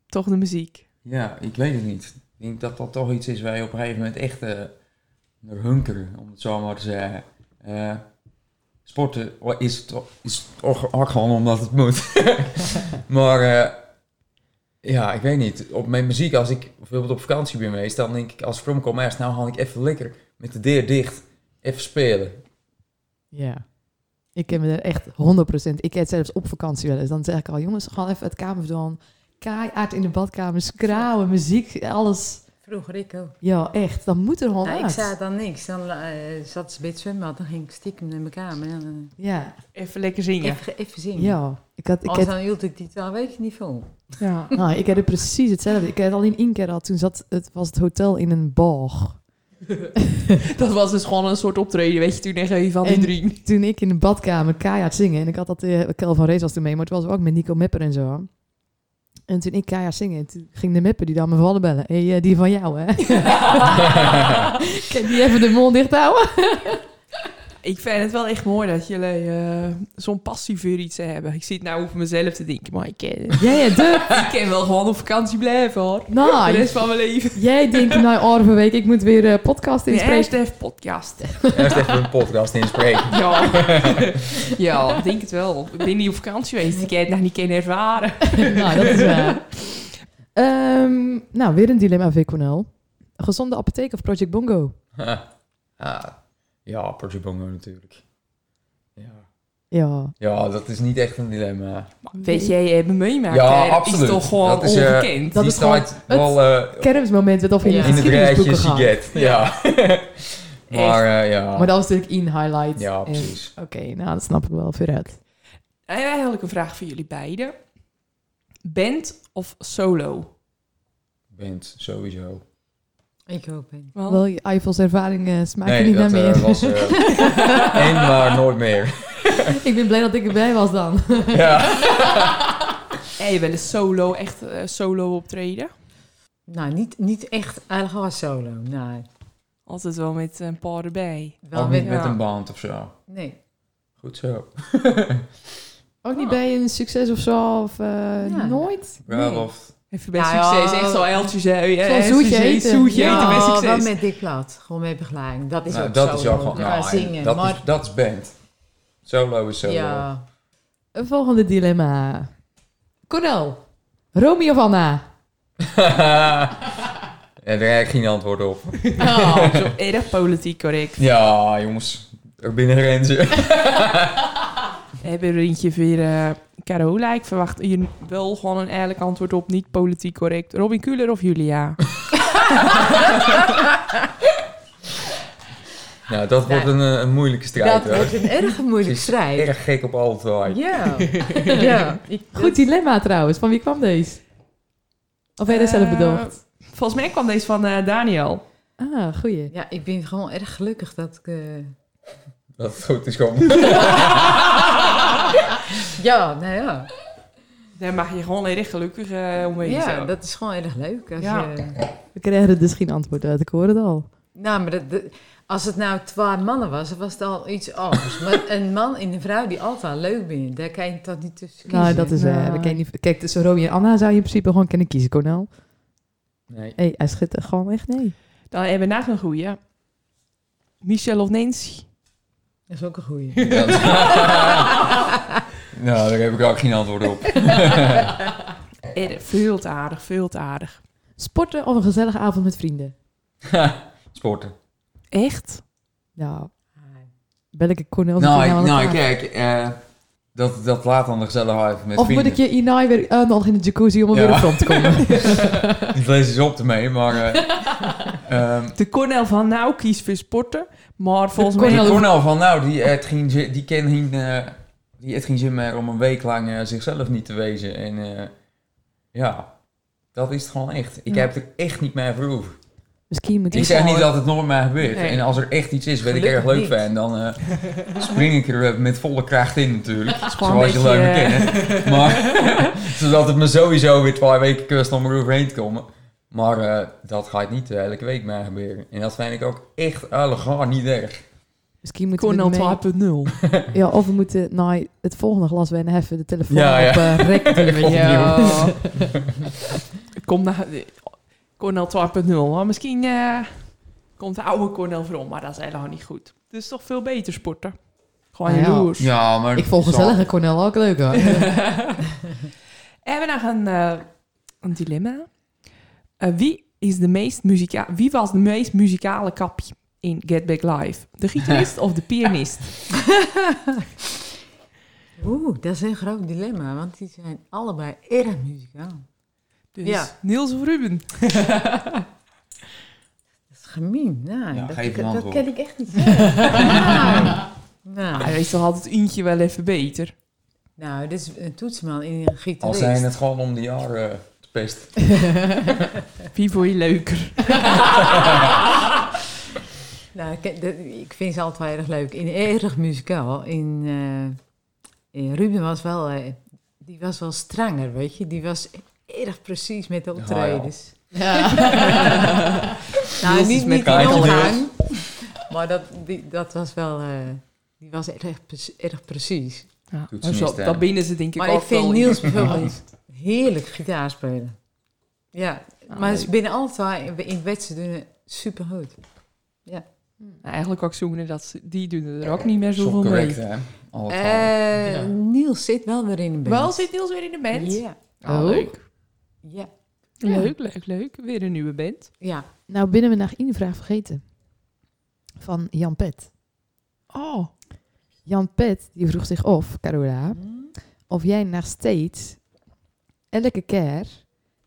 Toch de muziek. Ja, ik weet het niet. Ik denk dat dat toch iets is waar je op een gegeven moment echt eh naar hunkeren, om het zo maar te zeggen. Eh, sporten is toch, is toch ook gewoon omdat het moet. maar eh, ja, ik weet niet. Op mijn muziek, als ik bijvoorbeeld op vakantie ben geweest, dan denk ik als ik kom nou haal ik even lekker met de deur dicht, even spelen. Ja. Ik ken me er echt 100%. Ik heb zelfs op vakantie wel eens. Dan zeg ik al, jongens, gewoon even het kamer doen. Keihard in de badkamer, skrauwen, muziek, alles. Vroeger ik ook. Ja, echt. Dan moet er gewoon Nou, ik zei dan niks. Dan eh, zat ze bij het zwembad. Dan ging ik stiekem naar mijn kamer. En, Ja, Even lekker zingen. even, even zingen. ja. Ik had, ik heb, dan hield ik die twee weken niet vol. Ja. nou, ik heb het precies hetzelfde. Ik heb het alleen één keer gehad. Toen zat het, was het hotel in een boog. Dat was dus gewoon een soort optreden, weet je, toen echt even van die drie. Toen ik in de badkamer keihard zingen. En ik had dat, eh Kel van Rees was toen mee, maar het was ook met Nico Mepper en zo. En toen ik keihard zingen, toen ging de Mepper die dan me vallen bellen. Hé, hey, eh, die van jou, hè? kan die even de mond dicht houden? Ik vind het wel echt mooi dat jullie eh, zo'n passie voor iets hebben. Ik zit nou over mezelf te denken, maar ik ken, Ja, ja, de... ik kan wel gewoon op vakantie blijven hoor. De Nou, rest van mijn leven. jij denkt, nou, orve week, ik moet weer eh podcast De inspreken. eerste even podcast. Eerst even een podcast inspreken. Ja. ja, ik denk het wel. Ik ben niet op vakantie geweest. Ik heb het nog niet kunnen ervaren. nou, dat is waar. Ehm, nou, weer een dilemma, Viconel. Gezonde apotheek of Project Bongo? ah, ja, Project Bongo natuurlijk. Ja. Ja. ja, dat is niet echt een dilemma. Weet jij, hebben meemaakt? Ja, hè? Dat absoluut. is toch gewoon Dat is, eh, ongekend? Dat is gewoon staat wel eh, Kermismoment wat of in Ja. de in het rijtje. Siget. Ja. maar eh, ja. Maar dat was natuurlijk in highlight. Ja, precies. Oké, nou, dat snap ik wel vooruit. En eigenlijk een vraag voor jullie beiden. Band of solo? Bent, sowieso. Ik ook. Ben. Want- Wel, je Eifels ervaring eh smaakt nee, niet dat naar eh, meer. was eh, één, maar nooit meer. ik ben blij dat ik erbij was dan. ja. Heb je wel eens solo, echt eh, solo optreden? Nou, niet, niet echt eigenlijk was solo. Nee. Altijd wel met een paar erbij. Wel Ook niet met, met ja. een band of zo. Nee. Goed zo. Ook niet Oh. bij een succes of zo? Of eh, Ja. nooit? Bruiloft. Even bij Nou succes, echt zo eltjes uit. Zo'n zoetje eten. Zoetje Ja, eten bij wel succes. met dik plat. Gewoon met begeleiding. Dat is Nou, ook dat solo. is ook gewoon... Gaan Nou, zingen. dat, maar is, dat is band. Solo is solo. ja, Een volgende dilemma. Cornel, Romy of Anna? ja, daar heb ik geen antwoord op. Oh, zo erg politiek correct. Ja, jongens. Er binnen grenzen. We hebben er eentje voor uh, Carola. Ik verwacht hier wel gewoon een eerlijk antwoord op. Niet politiek correct. Robin Kuller of Julia? Nou, dat wordt een, eh, een moeilijke strijd. dat hoor. wordt een erg moeilijke is strijd. erg gek op twee. Ja. ja. Ik, Goed dilemma trouwens. Van wie kwam deze? Of heb je dat zelf bedacht? Volgens mij kwam deze van eh, Daniel. Ah, goeie. Ja, ik ben gewoon erg gelukkig dat ik... eh, Dat het goed is komen. Ja, nou ja. Daar mag je gewoon erg gelukkig eh omheen Ja, zijn. dat is gewoon erg leuk. Als Ja. je, We krijgen er dus geen antwoord uit, ik hoor het al. nou, maar dat, dat- als het nou twee mannen was, dan was het al iets anders. maar een man en een vrouw die altijd leuk vinden, daar kan je toch niet tussen kiezen. Nou, dat is... eh we kennen niet, kijk, tussen Romy en Anna zou je in principe gewoon kunnen kiezen, Cornel. Nee. Hé, hij schudt er gewoon echt nee. Dan hebben we nog een goeie. Michelle of Nancy. Dat is ook een goeie. Ja, dat- nou, daar heb ik ook geen antwoord op. Veel te aardig, veel te aardig. Sporten of een gezellige avond met vrienden? Sporten. Echt? Nou, welke Cornel Nou, ik- aan nou elkaar? kijk, eh, dat, dat laat dan de gezelligheid met Of vrienden. moet ik je Inai weer uitnodigen in de jacuzzi om Ja. weer op grond te komen? Die vlees is op ermee, maar... eh, ehm, De Cornel van nou kiest voor sporten. Maar volgens De mij... die Cornel- van nou, die heeft geen, zin- die ken geen, eh, die heeft geen zin meer om een week lang eh, zichzelf niet te wezen. En eh, ja, dat is het gewoon echt. Ik Ja. heb er echt niet meer voor over. Misschien moet Ik zeg niet dat het nooit meer gebeurt. Nee. En als er echt iets is wat ik erg leuk vind, dan eh, spring ik er met volle kracht in natuurlijk. Zoals je leuk kennen. Maar, zodat het me sowieso weer twee weken kust om eroverheen te komen. Maar dat gaat niet elke week meer gebeuren. En dat vind ik ook echt allegaar niet erg. Misschien moeten we Cornel ermee- 2.0. Ja, of we moeten naar het volgende glas wijn even de telefoon Ja, ja. op eh, rek. Ja. Kom naar Cornel 2.0. Maar misschien eh, komt de oude Cornel voor om, maar dat is helemaal niet goed. Het is toch veel beter sporten. Gewoon Nou ja. jaloers. Ja, maar... Ik volg gezellige Cornel ook leuk hoor. En we nog een, eh, een dilemma. Eh, wie, is de meest muzika wie was de meest muzikale kapje in Get Back Live? De gitarist of de pianist? Oeh, dat is een groot dilemma, want die zijn allebei erg muzikaal. Dus Ja. Niels of Ruben? Dat is gemeen. Nou, Ja, dat, een dat, ken ik echt niet zeggen. nou, nou, Hij is toch altijd eentje wel even beter. nou, dit is een toetsman in een Al gitarist. zijn het gewoon om de jaren te pesten. Wie vond je leuker? Nou, ik, vind ze altijd erg leuk. In erg muzikaal. In, eh, in Ruben was wel, eh, die was wel stranger, weet je. Die was erg precies met de optredens. nou, Niels is niet, met in omgang. Maar dat, die, dat was wel, eh, die was erg, erg precies. Ja, zo, dat binnen ze denk ik Maar ook ik vind wel Niels in- bijvoorbeeld heerlijk gitaar spelen. Ja, Ah, maar ze binnen altijd in het wedstrijd doen super goed. Nou, eigenlijk ook zoenen dat ze, die doen er ook niet meer Zo zoveel correct, mee. hè? Eh, Ja. Niels zit wel weer in de band. Wel zit Niels weer in de band? Ja, Ah, Oh. leuk. ja, Leuk, leuk, leuk. Weer een nieuwe band. ja. nou, binnen we nog één vraag vergeten. Van Jan Pet. Oh, Jan Pet, die vroeg zich af, Carola, of jij nog steeds elke keer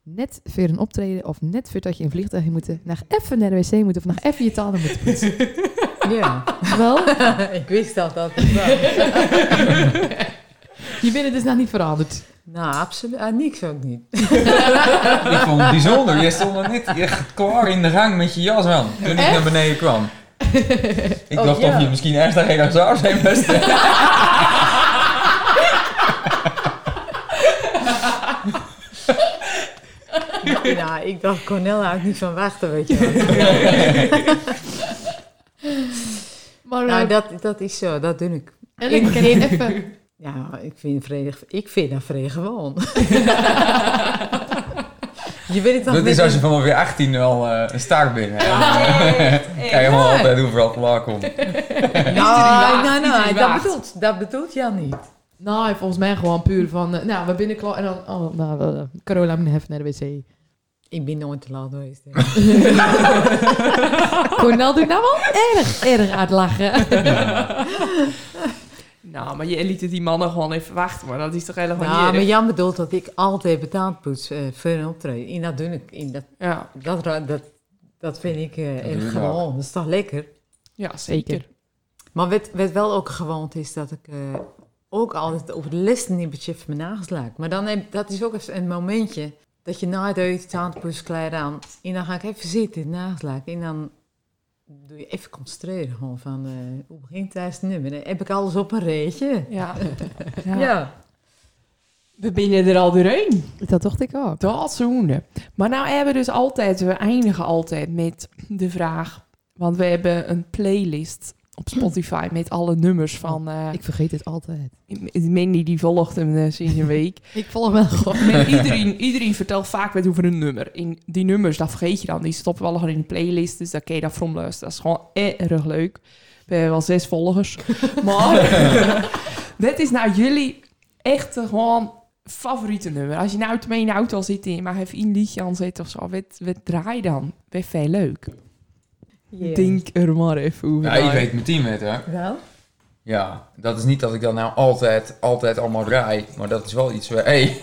net voor een optreden of net voordat je een vliegtuig moet, nog even naar de wc moet of nog even je tanden moet poetsen. Ja, Wel, ik wist dat dat je bent het dus nog niet veranderd. Nou, absoluut. Ah, niks ook niet. Ik vond het bijzonder. Je stond er net echt klaar in de gang met je jas aan toen ik naar beneden kwam. Ik Oh, dacht ja. of je misschien ergens daar heel zou zijn best. nou, ik dacht, Cornel houdt niet van wachten, weet je wel. Maar nou, eh, dat, dat is zo, dat doe ik. elke keer even... Ja, ik vind, vrede, ik vind dat vrede gewoon. je weet het Dat is als je vanaf je 18 al eh, een staart bent. hè. Dan kan je gewoon Ja. altijd overal klaar komen. Nou, waagt, nou, nou, iedereen dat bedoelt, dat bedoelt Jan niet. Nou, volgens mij gewoon puur van, eh, nou, we binnen klaar en dan, oh, nou, uh, Carola moet even naar de wc. Ik ben nooit te laat geweest. Cornel doet nou wel erg, erg uitlachen. nou, maar je liet die mannen gewoon even wachten, maar dat is toch helemaal Nou, niet maar? Jan bedoelt dat ik altijd betaald poets eh, voor een optreden. En dat doe ik. In dat, Ja, dat, dat, dat vind ik eh, erg ik gewoon. Dat is toch lekker? ja zeker. Maar wat, wat wel ook gewoond is, dat ik eh, ook altijd over de listennippertje even mijn nagels laak. Maar dan heb, dat is ook even een momentje dat je na het eten tandpoetsklei aan. En dan ga ik even zitten, laken. En dan doe je even concentreren. Gewoon van, eh, hoe begint het nummer? Dan heb ik alles op een reetje. Ja. Ja. ja. We binnen er al doorheen. Dat dacht ik ook. Dat zoende. Maar nou hebben we dus altijd, we eindigen altijd met de vraag. Want we hebben een playlist op Spotify met alle nummers van... eh Ik vergeet dit altijd. Mandy die volgt hem eh, sinds een week. Ik volg wel gewoon. Iedereen, iedereen vertelt vaak wat over een nummer. In die nummers, dat vergeet je dan. Die stoppen we al gewoon in de playlist, dus daar kun je dat from luisteren. Dat is gewoon erg leuk. We hebben wel zes volgers. Maar dit is nou jullie echte gewoon favoriete nummer. Als je nou mee in de auto zit en je mag even een liedje aanzetten of zo. Wat, wat draai dan? Wat veel leuk. Ja. Denk er maar even over. Ja, je na. weet mijn team het, hè? Wel? Ja, dat is niet dat ik dat nou altijd, altijd allemaal draai, maar dat is wel iets waar... Hey,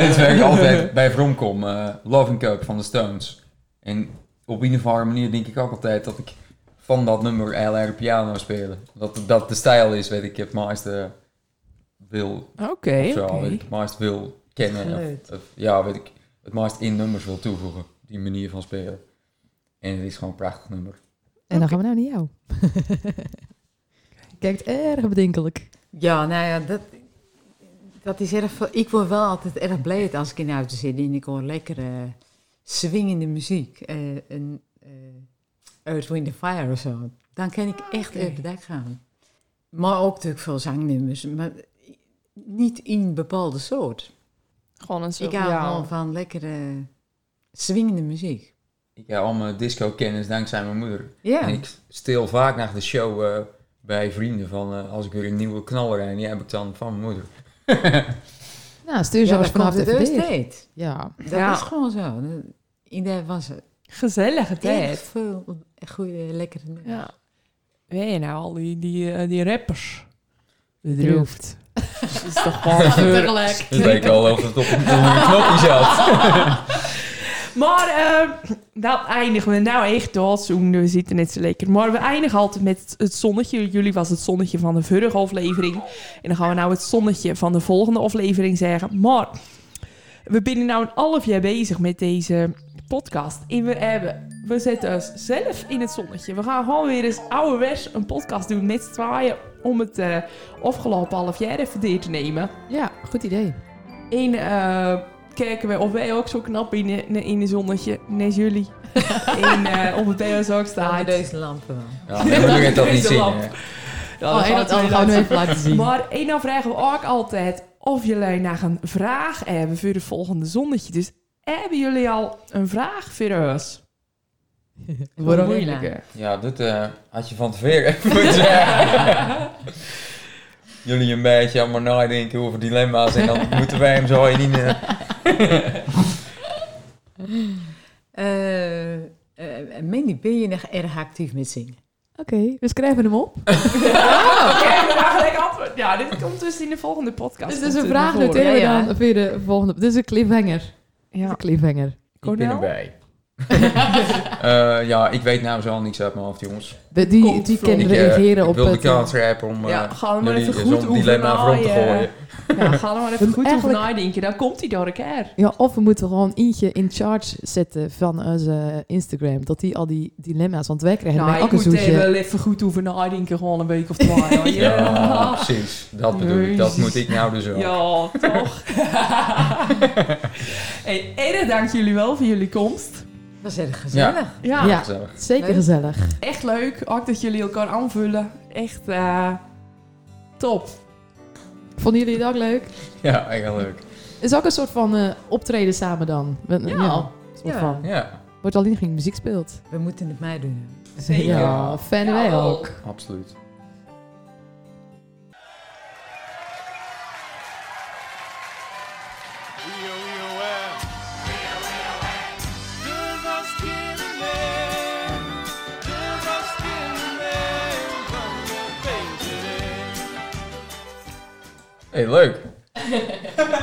dit is waar ik altijd bij Vrom kom. eh Loving Cup van de Stones. En op een of andere manier denk ik ook altijd dat ik van dat nummer heel erg piano spelen. Dat dat de stijl is, weet ik, het meeste wil, Oké, of zo, weet ik, het meest wil kennen. Of- ja, weet ik, het meest in nummers wil toevoegen, die manier van spelen. En het is gewoon een prachtig nummer. En dan gaan we nou naar jou. Kijkt erg bedenkelijk. Ja, nou ja, dat, dat is erg... veel- Ik word wel altijd erg blij als ik in de auto zit en ik hoor lekkere swingende muziek. eh een eh Earth, Wind and Fire of zo. Dan kan ik echt Oké. over de dak gaan. Maar ook natuurlijk veel zangnummers. Maar niet in een bepaalde soort. Gewoon een soort, ik hou ja. gewoon van lekkere swingende muziek. Ik heb al mijn disco-kennis dankzij mijn moeder. Ja, En ik stil vaak naar de show eh, bij vrienden van eh, als ik weer een nieuwe knaller rijd, die heb ik dan van mijn moeder. Nou, stuur ze ja vanaf de FD. steeds. Ja. Dat Ja. is gewoon zo. De was het Gezellige echt tijd. veel goede, lekkere nummers. Ja. Weet je nou, al die, die, eh, die rappers. Bedroefd. Dat is toch gewoon Tegelijk. Het leek al of het op een, op een knopje zat. Maar eh, dat eindigen we nou echt doodzoen. We zitten net zo lekker. Maar we eindigen altijd met het- zonnetje. Jullie was het zonnetje van de vorige aflevering. En dan gaan we nou het zonnetje van de volgende aflevering zeggen. Maar we zijn nou een half jaar bezig met deze podcast. En we hebben... We zetten ons zelf in het zonnetje. We gaan gewoon weer eens ouderwets een podcast doen met z'n tweeën... om het eh, afgelopen half jaar even te nemen. Ja, goed idee. En eh, kijken we of wij ook zo knap in de, in de zonnetje, net jullie. en eh, of het bij ons ook Onder staat. deze lampen wel. Ja, dat niet zien. Ja, Oh, en dat gaan we nu even laten zien. Maar en dan vragen we ook altijd of jullie nog een vraag hebben voor de volgende zonnetje. Dus hebben jullie al een vraag voor ons? Een moeilijke. Ja, dit eh, had je van tevoren even moeten zeggen. Jullie een beetje allemaal nadenken over dilemma's en dan moeten wij hem zo in. eh, Eh, eh, Mandy, ben je nog erg actief met zingen? Oké, we schrijven hem op. Oké, we gaan gelijk antwoord. Ja, dit komt dus in de volgende podcast. Dus, dus Komt een vraag noteren we Ja, ja. dan voor de volgende. Dit is een cliffhanger. Dit is Ja. een cliffhanger. ik ben erbij. Eh, ja, ik weet nou zo niks uit mijn hoofd, jongens. Die, Komt die Ik, eh, reageren ik op wil de het... kans grijpen om eh, Ja, ga er maar even goed over dilemma voor om te gooien. Ja, ga er maar even goed over nadenken. Dan komt hij door elkaar. Ja, of we moeten gewoon eentje in charge zetten van onze Instagram. Dat die al die dilemma's, want wij krijgen Nou, ik ook een moet er zoetje. wel even goed over nadenken. Gewoon een week of twee. Ja, Ja, precies. Dat bedoel ik. Dat moet ik nou dus ook. ja toch? hey, erg dank jullie wel voor jullie komst. Dat is erg gezellig. Ja, Ja. Gezellig. Zeker Leuk. gezellig. echt leuk. Ook dat jullie elkaar aanvullen. Echt eh, top. Vonden jullie het ook leuk? Ja, echt wel leuk. Is ook een soort van eh, optreden samen dan. Ja. een soort Ja. van. Ja, Wordt alleen geen muziek speelt. We moeten het mij doen. Zeker. Ja, fijne wij ook. absoluut. Hey, leuk.